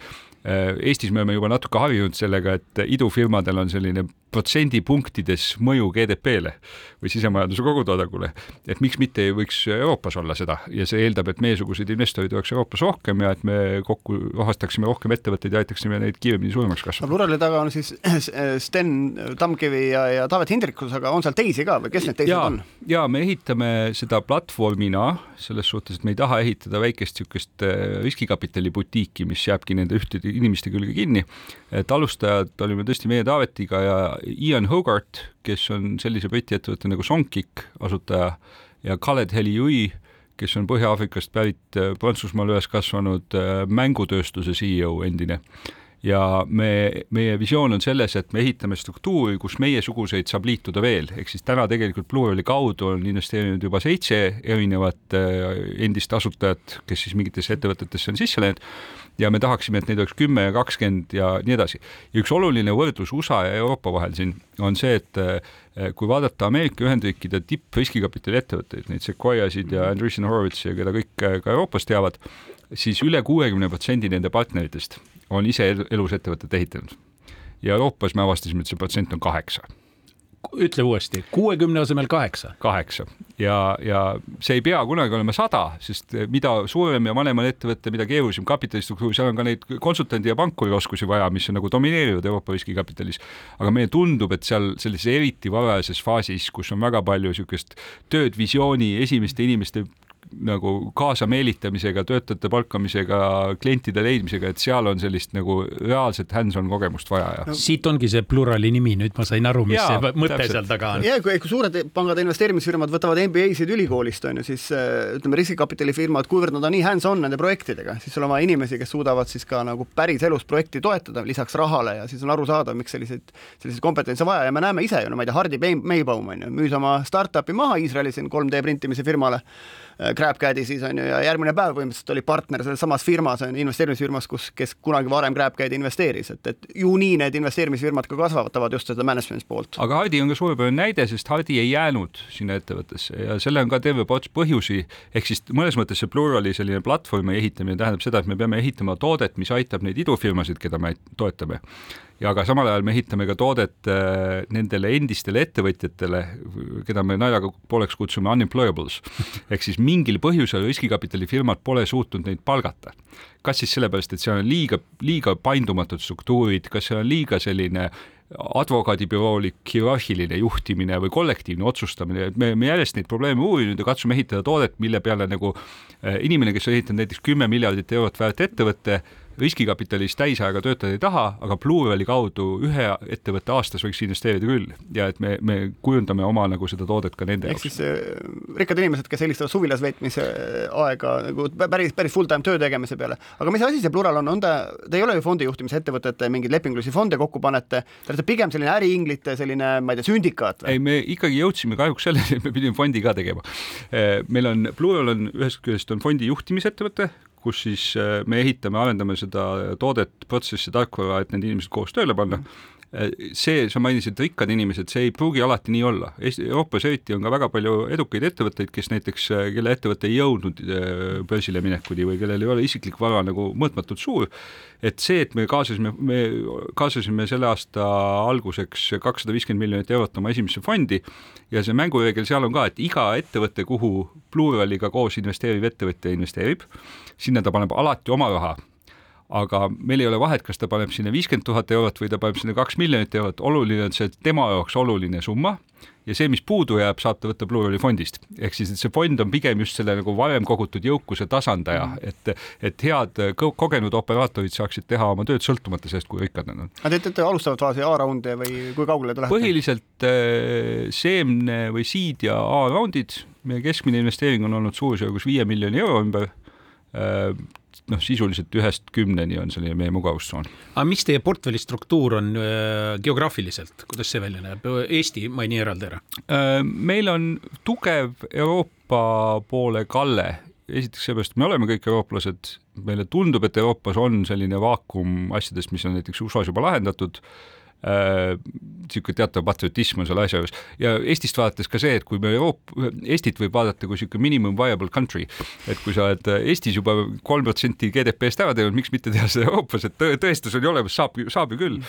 Eestis me oleme juba natuke harjunud sellega, et idufirmadel on selline protsendipunktides mõju GDP-le või sisemajanduse kogutoodangule, et miks mitte ei võiks Euroopas olla seda ja see eeldab, et meiesuguseid investoreid oleks Euroopas rohkem ja et me kokku rahastaksime rohkem ettevõtteid ja aitaksime neid kiiremini suuremaks kasvada. Plurali taga on siis Sten Tamkivi ja, ja Taavet Hindrikus, aga on seal teisi ka või kes need teised ja, on? ja me ehitame seda platvormina selles suhtes, et me ei taha ehitada väikest niisugust äh, riskikapitali butiiki, mis jääbki nende ühtede inimeste külge kinni. et alustajad olime tõesti meie Taavetiga ja Ian Hogarth, kes on sellise Briti ettevõtte nagu Songkick asutaja ja Khaled Heliui, kes on Põhja-Aafrikast pärit Prantsusmaal üles kasvanud äh, mängutööstuse CEO endine ja me, meie visioon on selles, et me ehitame struktuuri, kus meiesuguseid saab liituda veel, ehk siis täna tegelikult Plurali kaudu on investeerinud juba seitse erinevat äh, endist asutajat, kes siis mingitesse ettevõtetesse on sisse läinud ja me tahaksime, et neid oleks kümme ja kakskümmend ja nii edasi. ja üks oluline võrdlus USA ja Euroopa vahel siin on see, et äh, kui vaadata Ameerika Ühendriikide tippriskikapitali ettevõtteid, neid Sequoiasid ja Andreessen Horowitz'i ja keda kõik äh, ka Euroopas teavad, siis üle kuuekümne protsendi nende partneritest on ise elus ettevõtet ehitanud. ja Euroopas me avastasime, et see protsent on kaheksa ütle uuesti, kuuekümne asemel kaheksa? kaheksa ja, ja see ei pea kunagi olema sada, sest mida suurem ja vanem on ettevõte, mida keerulisem kapitalistruktuur, seal on ka neid konsultandi ja pankuri oskusi vaja, mis on nagu domineerivad Euroopa riskikapitalis. aga meile tundub, et seal sellises eriti varajases faasis, kus on väga palju niisugust tööd, visiooni, esimeste inimeste nagu kaasameelitamisega, töötajate palkamisega, klientide leidmisega, et seal on sellist nagu reaalset hands-on kogemust vaja ja no.. siit ongi see Plurali nimi, nüüd ma sain aru, mis Jaa, see mõte täpselt. seal taga on. ja kui, kui suured pangad ja investeerimisfirmad võtavad MBA-sid ülikoolist, on ju, siis äh, ütleme, riskikapitalifirmad, kuivõrd nad on nii hands-on nende projektidega, siis sul on vaja inimesi, kes suudavad siis ka nagu päriselus projekti toetada lisaks rahale ja siis on arusaadav, miks selliseid, selliseid kompetentse vaja ja me näeme ise ju, no ma ei tea, Hardi May- Maybaum on ju, müüs oma startup'i maha Iisraelis siin 3D printimise firmale, GrabCAD-i siis on ju, ja järgmine päev põhimõtteliselt oli partner selles samas firmas, investeerimisfirmas, kus, kes kunagi varem GrabCAD-i investeeris, et, et ju nii need investeerimisfirmad ka kasvatavad just seda management poolt. aga Hardi on ka suurepärane näide, sest Hardi ei jäänud sinna ettevõttesse ja selle on ka terve ports põhjusi, ehk siis mõnes mõttes see Plurali selline platvormi ehitamine tähendab seda, et me peame ehitama toodet, mis aitab neid idufirmasid, keda me toetame ja ka samal ajal me ehitame ka toodet äh, nendele endistele ettevõtjatele, keda me naljaga pooleks kutsume unemployables ehk siis mingil põhjusel riskikapitalifirmad pole suutnud neid palgata. kas siis sellepärast, et seal on liiga, liiga paindumatud struktuurid, kas seal on liiga selline advokaadibüroolik hierarhiline juhtimine või kollektiivne otsustamine, et me, me järjest neid probleeme uurinud ja katsume ehitada toodet, mille peale nagu äh, inimene, kes on ehitanud näiteks kümme miljardit eurot väärt ettevõtte, riskikapitalis täisajaga töötada ei taha, aga Plurali kaudu ühe ettevõtte aastas võiks investeerida küll ja et me, me kujundame oma nagu seda toodet ka nende ehk jaoks. siis äh, rikkad inimesed, kes eelistavad suvilas veetmise aega nagu päris, päris full-time töö tegemise peale. aga mis asi see Plural on, on ta, ta ei ole ju fondijuhtimisettevõtete mingeid lepingulisi fonde kokku panete, te olete pigem selline äriinglite selline, ma ei tea, sündikaat või? ei, me ikkagi jõudsime kahjuks selleni, et me pidime fondi ka tegema. meil on, Plural on ühest küljest on fondi juhtimisettevõte, kus siis äh, me ehitame, arendame seda toodet, protsessi, tarkvara, et need inimesed koos tööle panna. see, sa mainisid rikkad inimesed, see ei pruugi alati nii olla. Eesti, Euroopas eriti on ka väga palju edukaid ettevõtteid, kes näiteks, kelle ettevõte ei jõudnud äh, börsile minekuni või kellel ei ole isiklik vara nagu mõõtmatult suur, et see, et me kaasasime, me kaasasime selle aasta alguseks kakssada viiskümmend miljonit eurot oma esimesse fondi ja see mängureegel seal on ka, et iga ettevõte, kuhu Pluraliga koos investeeriv ettevõtja investeerib, sinna ta paneb alati oma raha aga meil ei ole vahet, kas ta paneb sinna viiskümmend tuhat eurot või ta paneb sinna kaks miljonit eurot, oluline on see tema jaoks oluline summa ja see, mis puudu jääb, saab ta võtta Plurali fondist. ehk siis, et see fond on pigem just selle nagu varem kogutud jõukuse tasandaja, et, et head ko- kogenud operaatorid saaksid teha oma tööd sõltumata sellest, kui rikkad nad on. aga te teete alustavat faasi A-raunde või kui kaugele te lähete? põhiliselt äh, seemne või seed ja A-raundid, meie keskmine investeering on olnud suurusjärgus viie miljoni euro ümber noh, sisuliselt ühest kümneni on selline meie mugavustsoon. aga mis teie portfelli struktuur on äh, geograafiliselt, kuidas see välja näeb? Eesti maini eraldi ära. Äh, meil on tugev Euroopa poole kalle, esiteks seepärast, me oleme kõik eurooplased, meile tundub, et Euroopas on selline vaakum asjadest, mis on näiteks USA-s juba lahendatud niisugune teatav patriotism on selle asja juures ja Eestist vaadates ka see, et kui me Euroopa, Eestit võib vaadata kui niisugune minimum viable country, et kui sa oled Eestis juba kolm protsenti GDP-st ära teinud, miks mitte teha seda Euroopas, et tõ- tõestus on ju olemas, saab, saab ju küll.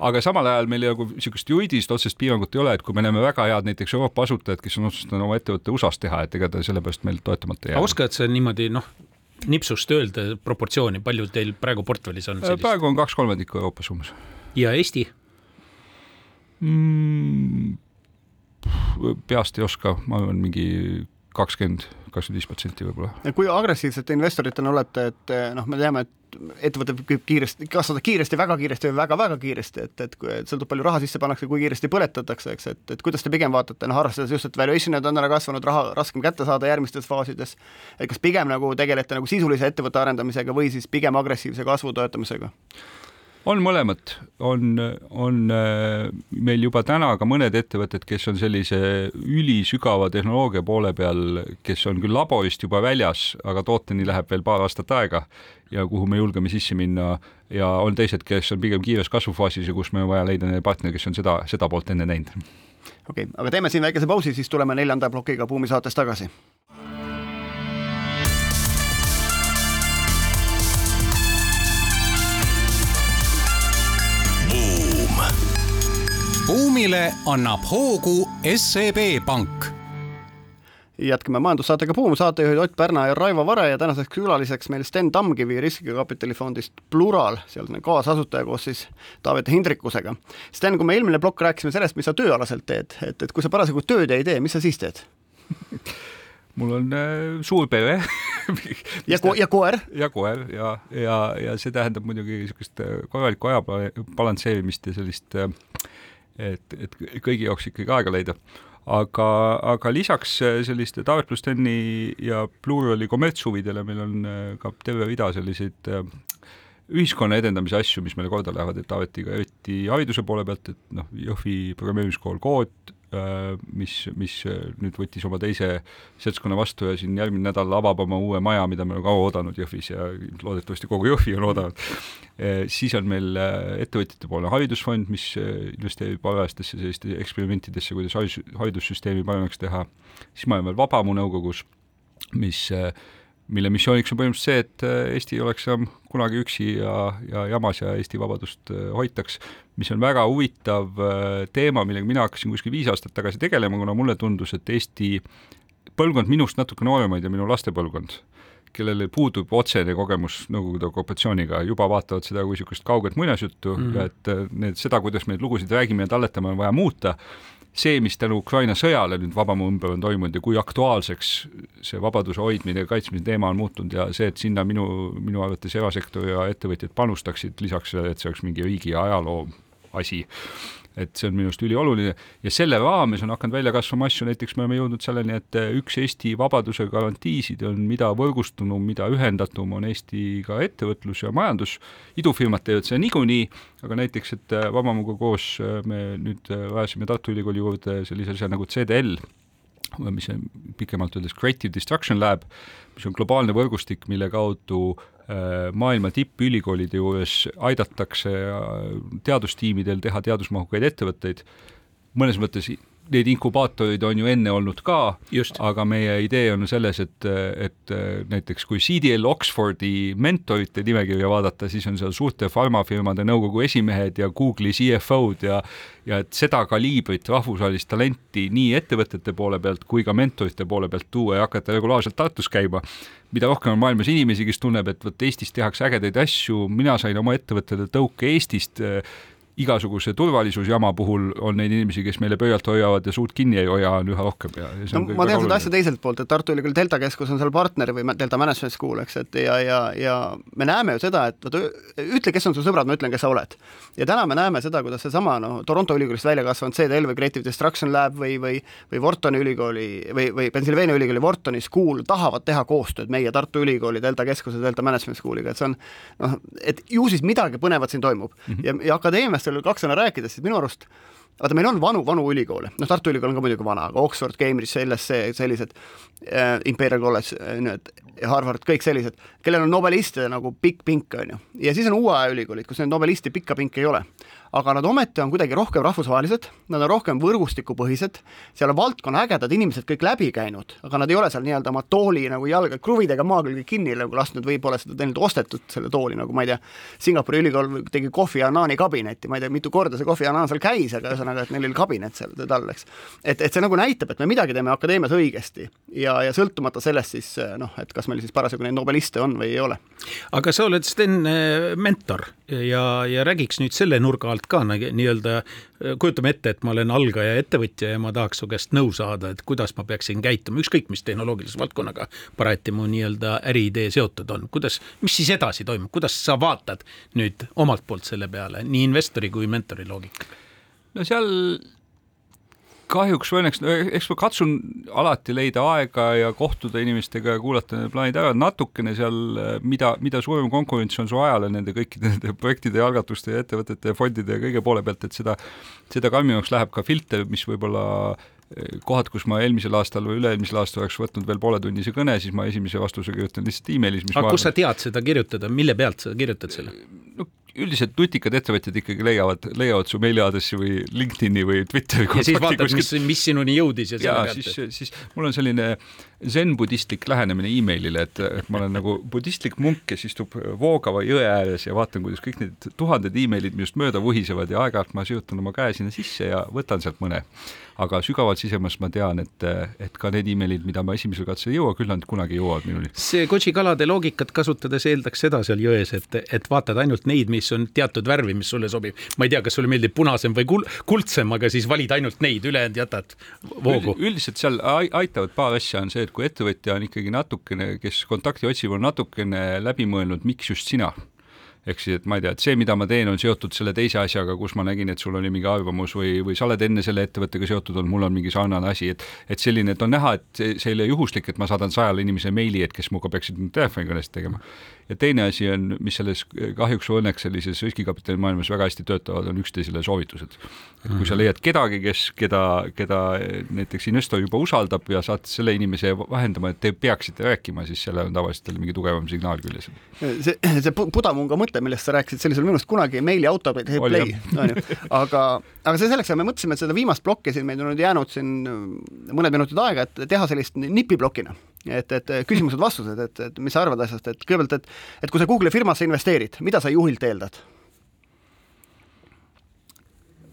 aga samal ajal meil nagu niisugust juriidilist otsest piirangut ei ole, et kui me näeme väga head näiteks Euroopa asutajad, kes on otsustanud oma ettevõtte USA-s teha, et ega ta sellepärast meil toetamata ei jää. oskad sa niimoodi noh, nipsust öelda proportsiooni, palju teil praegu portfellis on sellist? praegu on kaks kolmandikku Euroopas umbes ja Eesti? Mm,? peast ei oska, ma arvan, mingi kakskümmend, kakskümmend viis protsenti võib-olla. kui agressiivsete investoritena olete, et noh, me teame, et ettevõte võib kiiresti, kasvada kiiresti, väga kiiresti või väga-väga kiiresti, et, et, kui, sõltub, palju raha sisse pannakse, kui kiiresti põletatakse, eks, et, et kuidas te pigem vaatate, noh, arvestades just, et valuation'id on ära kasvanud, raha raskem kätte saada järgmistes faasides, et kas pigem nagu tegelete nagu sisulise ettevõtte arendamisega või siis pigem agressiivse kasvu toetamisega? On mõlemat, on, on äh, meil juba täna ka mõned ettevõtted, kes on sellise ülisügava tehnoloogia poole peal, kes on küll laborist juba väljas, aga tooteni läheb veel paar aastat aega ja kuhu me julgeme sisse minna. Ja on teised, kes on pigem kiires kasvufaasis ja kus meil on vaja leida partner, kes on seda, seda poolt enne näinud. okei okay,, aga teeme siin väikese pausi, siis tuleme neljanda plokiga Buumi saates tagasi buumile annab hoogu SEB Pank jätkame majandussaatega Buum, saatejuhid Ott Pärna ja Raivo Vare ja tänaseks külaliseks meil Sten Tamkivi riskikapitalifondist Plural, seal on kaasasutaja koos siis Taavet Hindrikusega. Sten, kui me eelmine plokk rääkisime sellest, mis sa tööalaselt teed, et, et kui sa parasjagu tööd ei tee, mis sa siis teed? mul on äh, suur pere ja ko-, ja koer. ja koer ja, ja, ja see tähendab muidugi niisugust äh, korralikku aja balansseerimist ja sellist, äh, et, et kõigi jaoks ikkagi aega leida. aga, aga lisaks äh, selliste Taavet pluss Tenni ja Plurali kommertshuvidele meil on ka terve rida selliseid ühiskonna edendamise asju, mis meile korda lähevad, et Taavetiga eriti hariduse poole pealt, et noh, Jõhvi programmeerimiskool Kood, Äh, mis, mis äh, nüüd võttis oma teise seltskonna vastu ja siin järgmine nädal avab oma uue maja, mida me oleme kaua oodanud Jõhvis ja loodetavasti kogu Jõhvi on oodanud. Äh, siis on meil ettevõtjate poolne haridusfond, mis investeerib varajastesse selliste eksperimentidesse, kuidas haridus, haridussüsteemi paremaks teha. siis ma olen veel Vabamu nõukogus, mis mille missiooniks on põhimõtteliselt see, et äh, Eesti ei oleks enam kunagi üksi ja, ja jamas ja Eesti vabadust äh, hoitaks, mis on väga huvitav äh, teema, millega mina hakkasin kuskil viis aastat tagasi tegelema, kuna mulle tundus, et Eesti põlvkond minust natuke nooremaid ja minu lastepõlvkond, kellel puudub otsene kogemus Nõukogude okupatsiooniga, juba vaatavad seda kui niisugust kauget muinasjuttu mm. ja et need, seda, kuidas me neid lugusid räägime ja talletame, on vaja muuta see, mis tänu Ukraina sõjale nüüd Vabamu ümber on toimunud ja kui aktuaalseks see vabaduse hoidmine ja kaitsmise teema on muutunud ja see, et sinna minu, minu arvates erasektor ja ettevõtjad panustaksid, lisaks et see oleks mingi riigi ajaloo asi. Et see on minu arust ülioluline. Ja selle raames on hakanud välja kasvama asju, näiteks me oleme jõudnud selleni, et üks Eesti vabaduse garantiisid on, mida võrgustunum, mida ühendatum on Eesti ka ettevõtlus ja majandus, idufirmad teevad seda niikuinii, aga näiteks, et Vabamuga koos me nüüd rajasime Tartu Ülikooli juurde sellise asja nagu CDL, mis on pikemalt öeldes Creative Destruction Lab, mis on globaalne võrgustik, mille kaudu äh, maailma tippülikoolide juures aidatakse äh, teadustiimidel teha teadusmahukaid ettevõtteid, mõnes mõttes neid inkubaatoreid on ju enne olnud ka, aga meie idee on selles, et, et näiteks kui CDL Oxfordi mentorite nimekirja vaadata, siis on seal suurte farmafirmade nõukogu esimehed ja Google'i CFO-d ja ja et seda kaliibrit rahvusvahelist talenti nii ettevõtete poole pealt kui ka mentorite poole pealt tuua ja hakata regulaarselt Tartus käima, mida rohkem on maailmas inimesi, kes tunneb, et vot Eestis tehakse ägedaid asju, mina sain oma ettevõttele tõuke Eestist igasuguse turvalisusjama puhul on neid inimesi, kes meile pöialt hoiavad ja suud kinni ei hoia, on üha rohkem ja, ja no ma tean seda asja teiselt poolt, et Tartu Ülikooli Delta keskus on seal partner või Delta Management School, eks, et ja, ja, ja me näeme ju seda, et vot ütle, kes on su sõbrad, ma ütlen, kes sa oled. ja täna me näeme seda, kuidas seesama noh, Toronto ülikoolist välja kasvanud CDL või Creative Destruction Lab või, või või Whartoni ülikooli või, või Pennsylvania ülikooli Whartoni School tahavad teha koostööd meie Tartu Ülikooli Delta keskuse Delta Management Schooliga, et see on noh, et ju siis midagi põnevat siin toimub mm -hmm. ja, ja akadeemiast veel kaks sõna rääkides, siis minu arust vaata, meil on vanu, vanu ülikoole, noh, Tartu Ülikool on ka muidugi vana, aga Oxford, Cambridge, LSE, sellised äh,, Imperial College äh,, nüüd Harvard, kõik sellised, kellel on nobeliste nagu pikk pink, on ju. ja siis on uue aja ülikoolid, kus neid nobelisti pikka pinki ei ole aga nad ometi on kuidagi rohkem rahvusvahelised, nad on rohkem võrgustikupõhised, seal on valdkonna ägedad inimesed kõik läbi käinud, aga nad ei ole seal nii-öelda oma tooli nagu jalga kruvidega maa külge kinni nagu lasknud või pole seda teinud ostetud, selle tooli, nagu ma ei tea, Singapuri ülikool tegi Kofi Annani kabinetti, ma ei tea, mitu korda see Kofi Annan seal käis, aga ühesõnaga, et neil oli kabinet seal tal, eks. et, et see nagu näitab, et me midagi teeme akadeemias õigesti ja, ja sõltumata sellest siis noh, et kas meil siis parasjagu neid nobeliste on või ei ole. aga sa oled, Sten, mentor ja, ja räägiks nüüd selle nurga alt ka nii-öelda, kujutame ette, et ma olen algaja ettevõtja ja ma tahaks su käest nõu saada, et kuidas ma peaksin käituma, ükskõik mis tehnoloogilise valdkonnaga parajati mu nii-öelda äriidee seotud on, kuidas, mis siis edasi toimub, kuidas sa vaatad nüüd omalt poolt selle peale, nii investori kui mentori loogika? No seal kahjuks või õnneks, eks ma katsun alati leida aega ja kohtuda inimestega ja kuulata need plaanid ära, natukene seal, mida, mida suurem konkurents on su ajale nende kõikide nende projektide ja algatuste ja ettevõtete ja fondide ja kõige poole pealt, et seda, seda karmimaks läheb ka filter, mis võib-olla eh, kohad, kus ma eelmisel aastal või üle-eelmisel aastal oleks võtnud veel pooletunnise kõne, siis ma esimese vastuse kirjutan lihtsalt emailis. aga kust sa tead seda kirjutada, mille pealt sa kirjutad selle? no üldiselt nutikad ettevõtjad ikkagi leiavad, leiavad su meiliaadressi või LinkedIni või Twitteri ja siis vaatad, mis, mis sinuni jõudis ja ja siis, siis mul on selline zen-budistlik lähenemine emailile, et, et ma olen nagu budistlik munk, kes istub voogava jõe ääres ja vaatan, kuidas kõik need tuhanded emailid minust mööda vuhisevad ja aeg-ajalt ma sijutan oma käe sinna sisse ja võtan sealt mõne. aga sügavalt sisemas ma tean, et, et ka need emailid, mida ma esimesel katsel ei jõua, küll nad kunagi jõuavad minuni. see Kochi kalade loogikat kasutades eeldaks seda seal jões, et, et vaatad ainult neid, mis on teatud värvi, mis sulle sobib. ma ei tea, kas sulle meeldib punasem või kul-, kuldsem, aga siis valid ainult neid, ülejäänud jätad voogu. üldiselt seal aitavad paar asja, on see, et kui ettevõtja on ikkagi natukene, kes kontakti otsib, on natukene läbi mõelnud, miks just sina ehk siis, et ma ei tea, et see, mida ma teen, on seotud selle teise asjaga, kus ma nägin, et sul oli mingi arvamus või, või sa oled enne selle ettevõttega seotud olnud, mul on mingi sarnane asi, et et selline, et on näha, et see, ei ole juhuslik, et ma saadan sajale inimesele meili, et kes minuga peaksid telefonikõnesid tegema. Ja teine asi on, mis selles kahjuks või õnneks sellises riskikapitali maailmas väga hästi töötavad, on üksteisele soovitused. et kui sa leiad kedagi, kes, keda, keda näiteks investor juba usaldab ja saad selle inimese vahendama, et te peaksite rääkima, siis sellel on tavaliselt mingi tugevam signaal küljes. see, see Pudamunga mõte, millest sa rääkisid, see oli sul minu arust kunagi meili auto play, onju, aga, aga see selleks, me mõtlesime, et seda viimast plokki siin meil on nüüd jäänud siin mõned minutid aega, et teha sellist nipiplokina et, et küsimused-vastused, et, et mis sa arvad asjast, et kõigepealt, et et kui sa Google'i firmasse investeerid, mida sa juhilt eeldad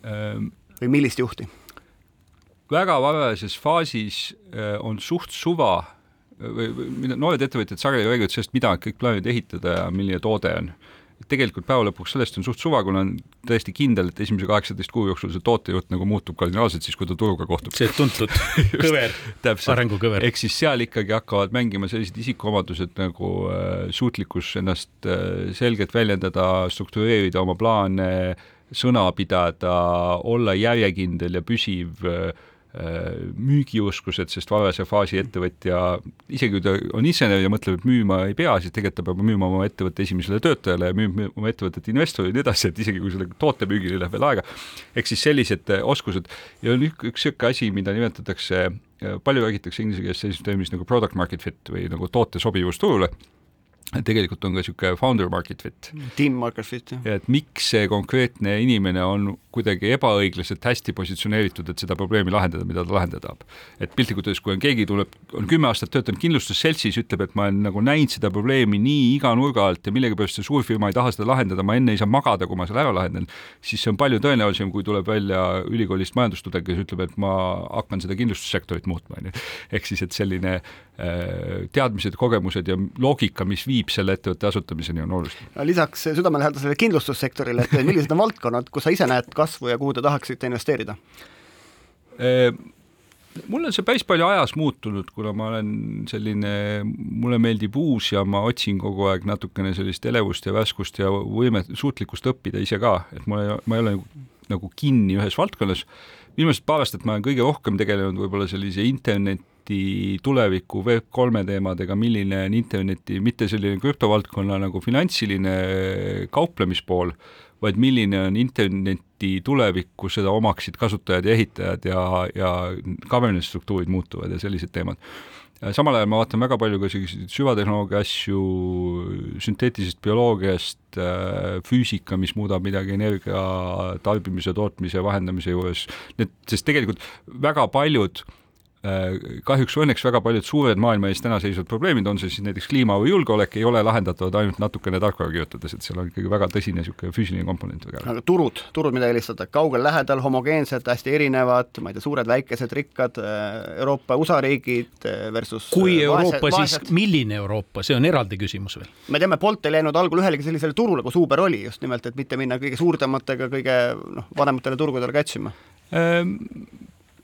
ähm,? või millist juhti? väga varajases faasis äh, on suht suva või, või mida noored ettevõtjad sageli räägivad sellest, mida kõik plaanivad ehitada ja milline toode on tegelikult päeva lõpuks sellest on suht suva, kuna on täiesti kindel, et esimese kaheksateist kuu jooksul see tootejuht nagu muutub kardinaalselt siis, kui ta turuga kohtub. see tuntud kõver, arengukõver. ehk siis seal ikkagi hakkavad mängima sellised isikuomadused nagu äh, suutlikkus ennast äh, selgelt väljendada, struktureerida oma plaane, sõna pidada, olla järjekindel ja püsiv äh, müügioskused, sest varase faasi ettevõtja, isegi kui ta on insener ja mõtleb, et müüma ei pea, siis tegelikult ta peab müüma oma ettevõtte esimesele töötajale ja müüb oma ettevõtet investorile ja nii edasi, et isegi kui selle toote müügile läheb veel aega, ehk siis sellised äh, oskused. Ja on üks, üks niisugune asi, mida nimetatakse, äh, palju räägitakse inglise keeles sellisest terminist nagu product market fit või nagu toote sobivus turule tegelikult on ka niisugune founder market fit. Team market fit, jah. et miks see konkreetne inimene on kuidagi ebaõiglaselt hästi positsioneeritud, et seda probleemi lahendada, mida ta lahendada tahab. et piltlikult öeldes, kui on keegi tuleb, on kümme aastat töötanud kindlustusseltsis, ütleb, et ma olen nagu näinud seda probleemi nii iga nurga alt ja millegipärast see suurfirma ei taha seda lahendada, ma enne ei saa magada, kui ma selle ära lahendan, siis see on palju tõenäolisem, kui tuleb välja ülikoolist majandustudeng, kes ütleb, et ma hakkan seda kindlustussektorit muutma, on ju. ehk siis, et selline äh, teadmised, kogemused ja loogika, mis viib viib selle ettevõtte asutamiseni, on oluline. lisaks südamelähedasele kindlustussektorile, et millised on valdkonnad, kus sa ise näed kasvu ja kuhu te tahaksite investeerida? mul on see päris palju ajas muutunud, kuna ma olen selline, mulle meeldib uus ja ma otsin kogu aeg natukene sellist elevust ja värskust ja võimet, suutlikkust õppida ise ka, et mul ei, ma ei ole nagu kinni ühes valdkonnas. viimased paar aastat ma olen kõige rohkem tegelenud võib-olla sellise internet interneti tuleviku Web3 teemadega, milline on interneti, mitte selline krüptovaldkonna nagu finantsiline kauplemispool, vaid milline on interneti tulevik, kus seda omaksid kasutajad ja ehitajad ja, ja governance struktuurid muutuvad ja sellised teemad. samal ajal ma vaatan väga palju ka selliseid süvatehnoloogia asju, sünteetilisest bioloogiast, füüsika, mis muudab midagi energia tarbimise, tootmise, vahendamise juures, need, sest tegelikult väga paljud äh, Äh, kahjuks või õnneks väga paljud suured maailma ees täna seisvad probleemid, on see siis näiteks kliima või julgeolek, ei ole lahendatavad ainult natukene tarkvara kirjutades, et seal on ikkagi väga tõsine niisugune füüsiline komponent väga. aga turud, turud, mida eelistada, kaugel, lähedal, homogeensed, hästi erinevad, ma ei tea, suured, väikesed, rikkad, äh, Euroopa, USA riigid äh, versus kui Euroopa, siis milline Euroopa, see on eraldi küsimus veel? me teame, Bolt ei läinud algul ühelegi sellisele turule, kus Uber oli, just nimelt, et mitte minna kõige suurematega, kõige noh, vanematele turgudele kätsima ähm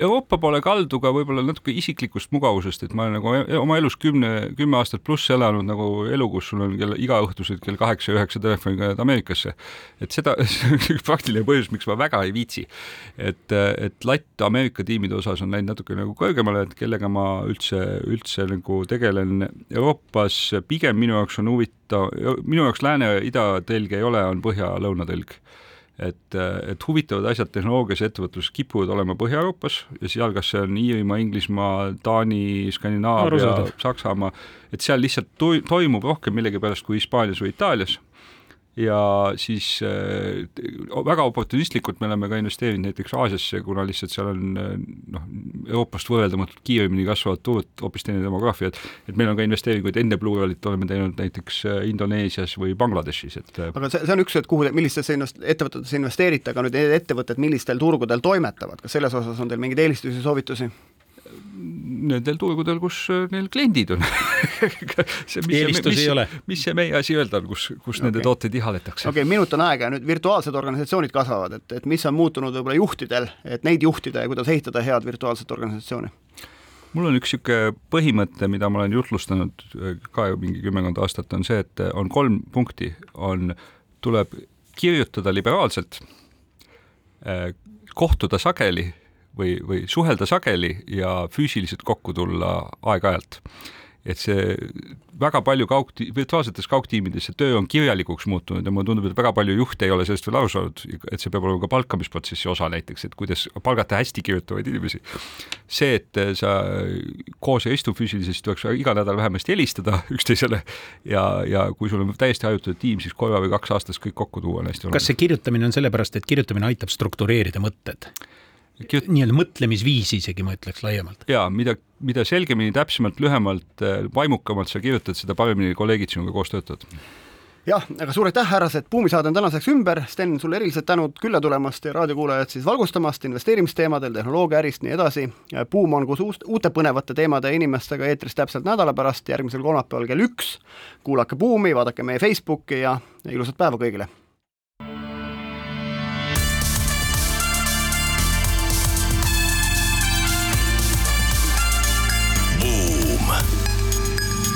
Euroopa poole kaldu ka võib-olla natuke isiklikust mugavusest, et ma olen nagu e-, oma elus kümne, kümme aastat pluss elanud nagu elu, kus sul on kell igaõhtused kell kaheksa-üheksa telefonikõned Ameerikasse. et seda, see on üks praktiline põhjus, miks ma väga ei viitsi. et, et latt Ameerika tiimide osas on läinud natuke nagu kõrgemale, et kellega ma üldse, üldse nagu tegelen Euroopas, pigem minu jaoks on huvitav, minu jaoks lääne-ida telg ei ole, on põhja-lõuna telg et, et huvitavad asjad tehnoloogias ja ettevõtluses kipuvad olema Põhja-Euroopas ja seal, kas see on Iirimaa, Inglismaa, Taani, Skandinaavia, Saksamaa, et seal lihtsalt toimub rohkem millegipärast kui Hispaanias või Itaalias ja siis äh, väga oportunistlikult me oleme ka investeerinud näiteks Aasiasse, kuna lihtsalt seal on äh, noh, Euroopast võrreldamatult kiiremini kasvavad turud, hoopis teine demograafia, et et meil on ka investeeringuid enne Pluralit oleme teinud näiteks äh, Indoneesias või Bangladeshis, et äh, aga see, see on üks, et kuhu, millistesse invest-, ettevõtetesse investeerite, aga nüüd need ettevõtted, millistel turgudel toimetavad, kas selles osas on teil mingeid eelistusi, soovitusi? Nendel turgudel, kus äh, neil kliendid on eelistusi ei ole. mis see meie asi öelda on, kus, kus okay. nende tooteid ihaletakse? okei okay,, minut on aega ja nüüd virtuaalsed organisatsioonid kasvavad, et, et mis on muutunud võib-olla juhtidel, et neid juhtida ja kuidas ehitada head virtuaalset organisatsiooni? mul on üks niisugune põhimõte, mida ma olen jutlustanud äh, ka mingi kümmekond aastat, on see, et äh, on kolm punkti, on, tuleb kirjutada liberaalselt, kohtuda sageli või, või suhelda sageli ja füüsiliselt kokku tulla aeg-ajalt et see väga palju kaug, virtuaalsetes kaugtiimides see töö on kirjalikuks muutunud ja mulle tundub, et väga palju juhte ei ole sellest veel aru saanud, et see peab olema ka palkamisprotsessi osa näiteks, et kuidas palgata hästi kirjutavaid inimesi. see, et sa koos ei istu füüsiliselt, tuleks iga nädal vähemasti helistada üksteisele ja, ja kui sul on täiesti hajutatud tiim, siis korra või kaks aastas kõik kokku tuua on hästi oluline. kas see kirjutamine on sellepärast, et kirjutamine aitab struktureerida mõtted? Kirjut... nii-öelda mõtlemisviisi isegi ma ütleks laiemalt. ja mida, mida selgemini, täpsemalt, lühemalt, äh, vaimukamalt sa kirjutad, seda paremini kolleegid sinuga koos töötavad jah, aga suur aitäh, härrased, buumisaade on tänaseks ümber, Sten, sulle erilised tänud külla tulemast ja raadiokuulajad siis valgustamast investeerimisteemadel, tehnoloogiaärist, nii edasi. buum on koos uust, uute põnevate teemade ja inimestega eetris täpselt nädala pärast, järgmisel kolmapäeval kell üks. kuulake Buumi, vaadake meie Facebooki ja ilusat päeva kõigile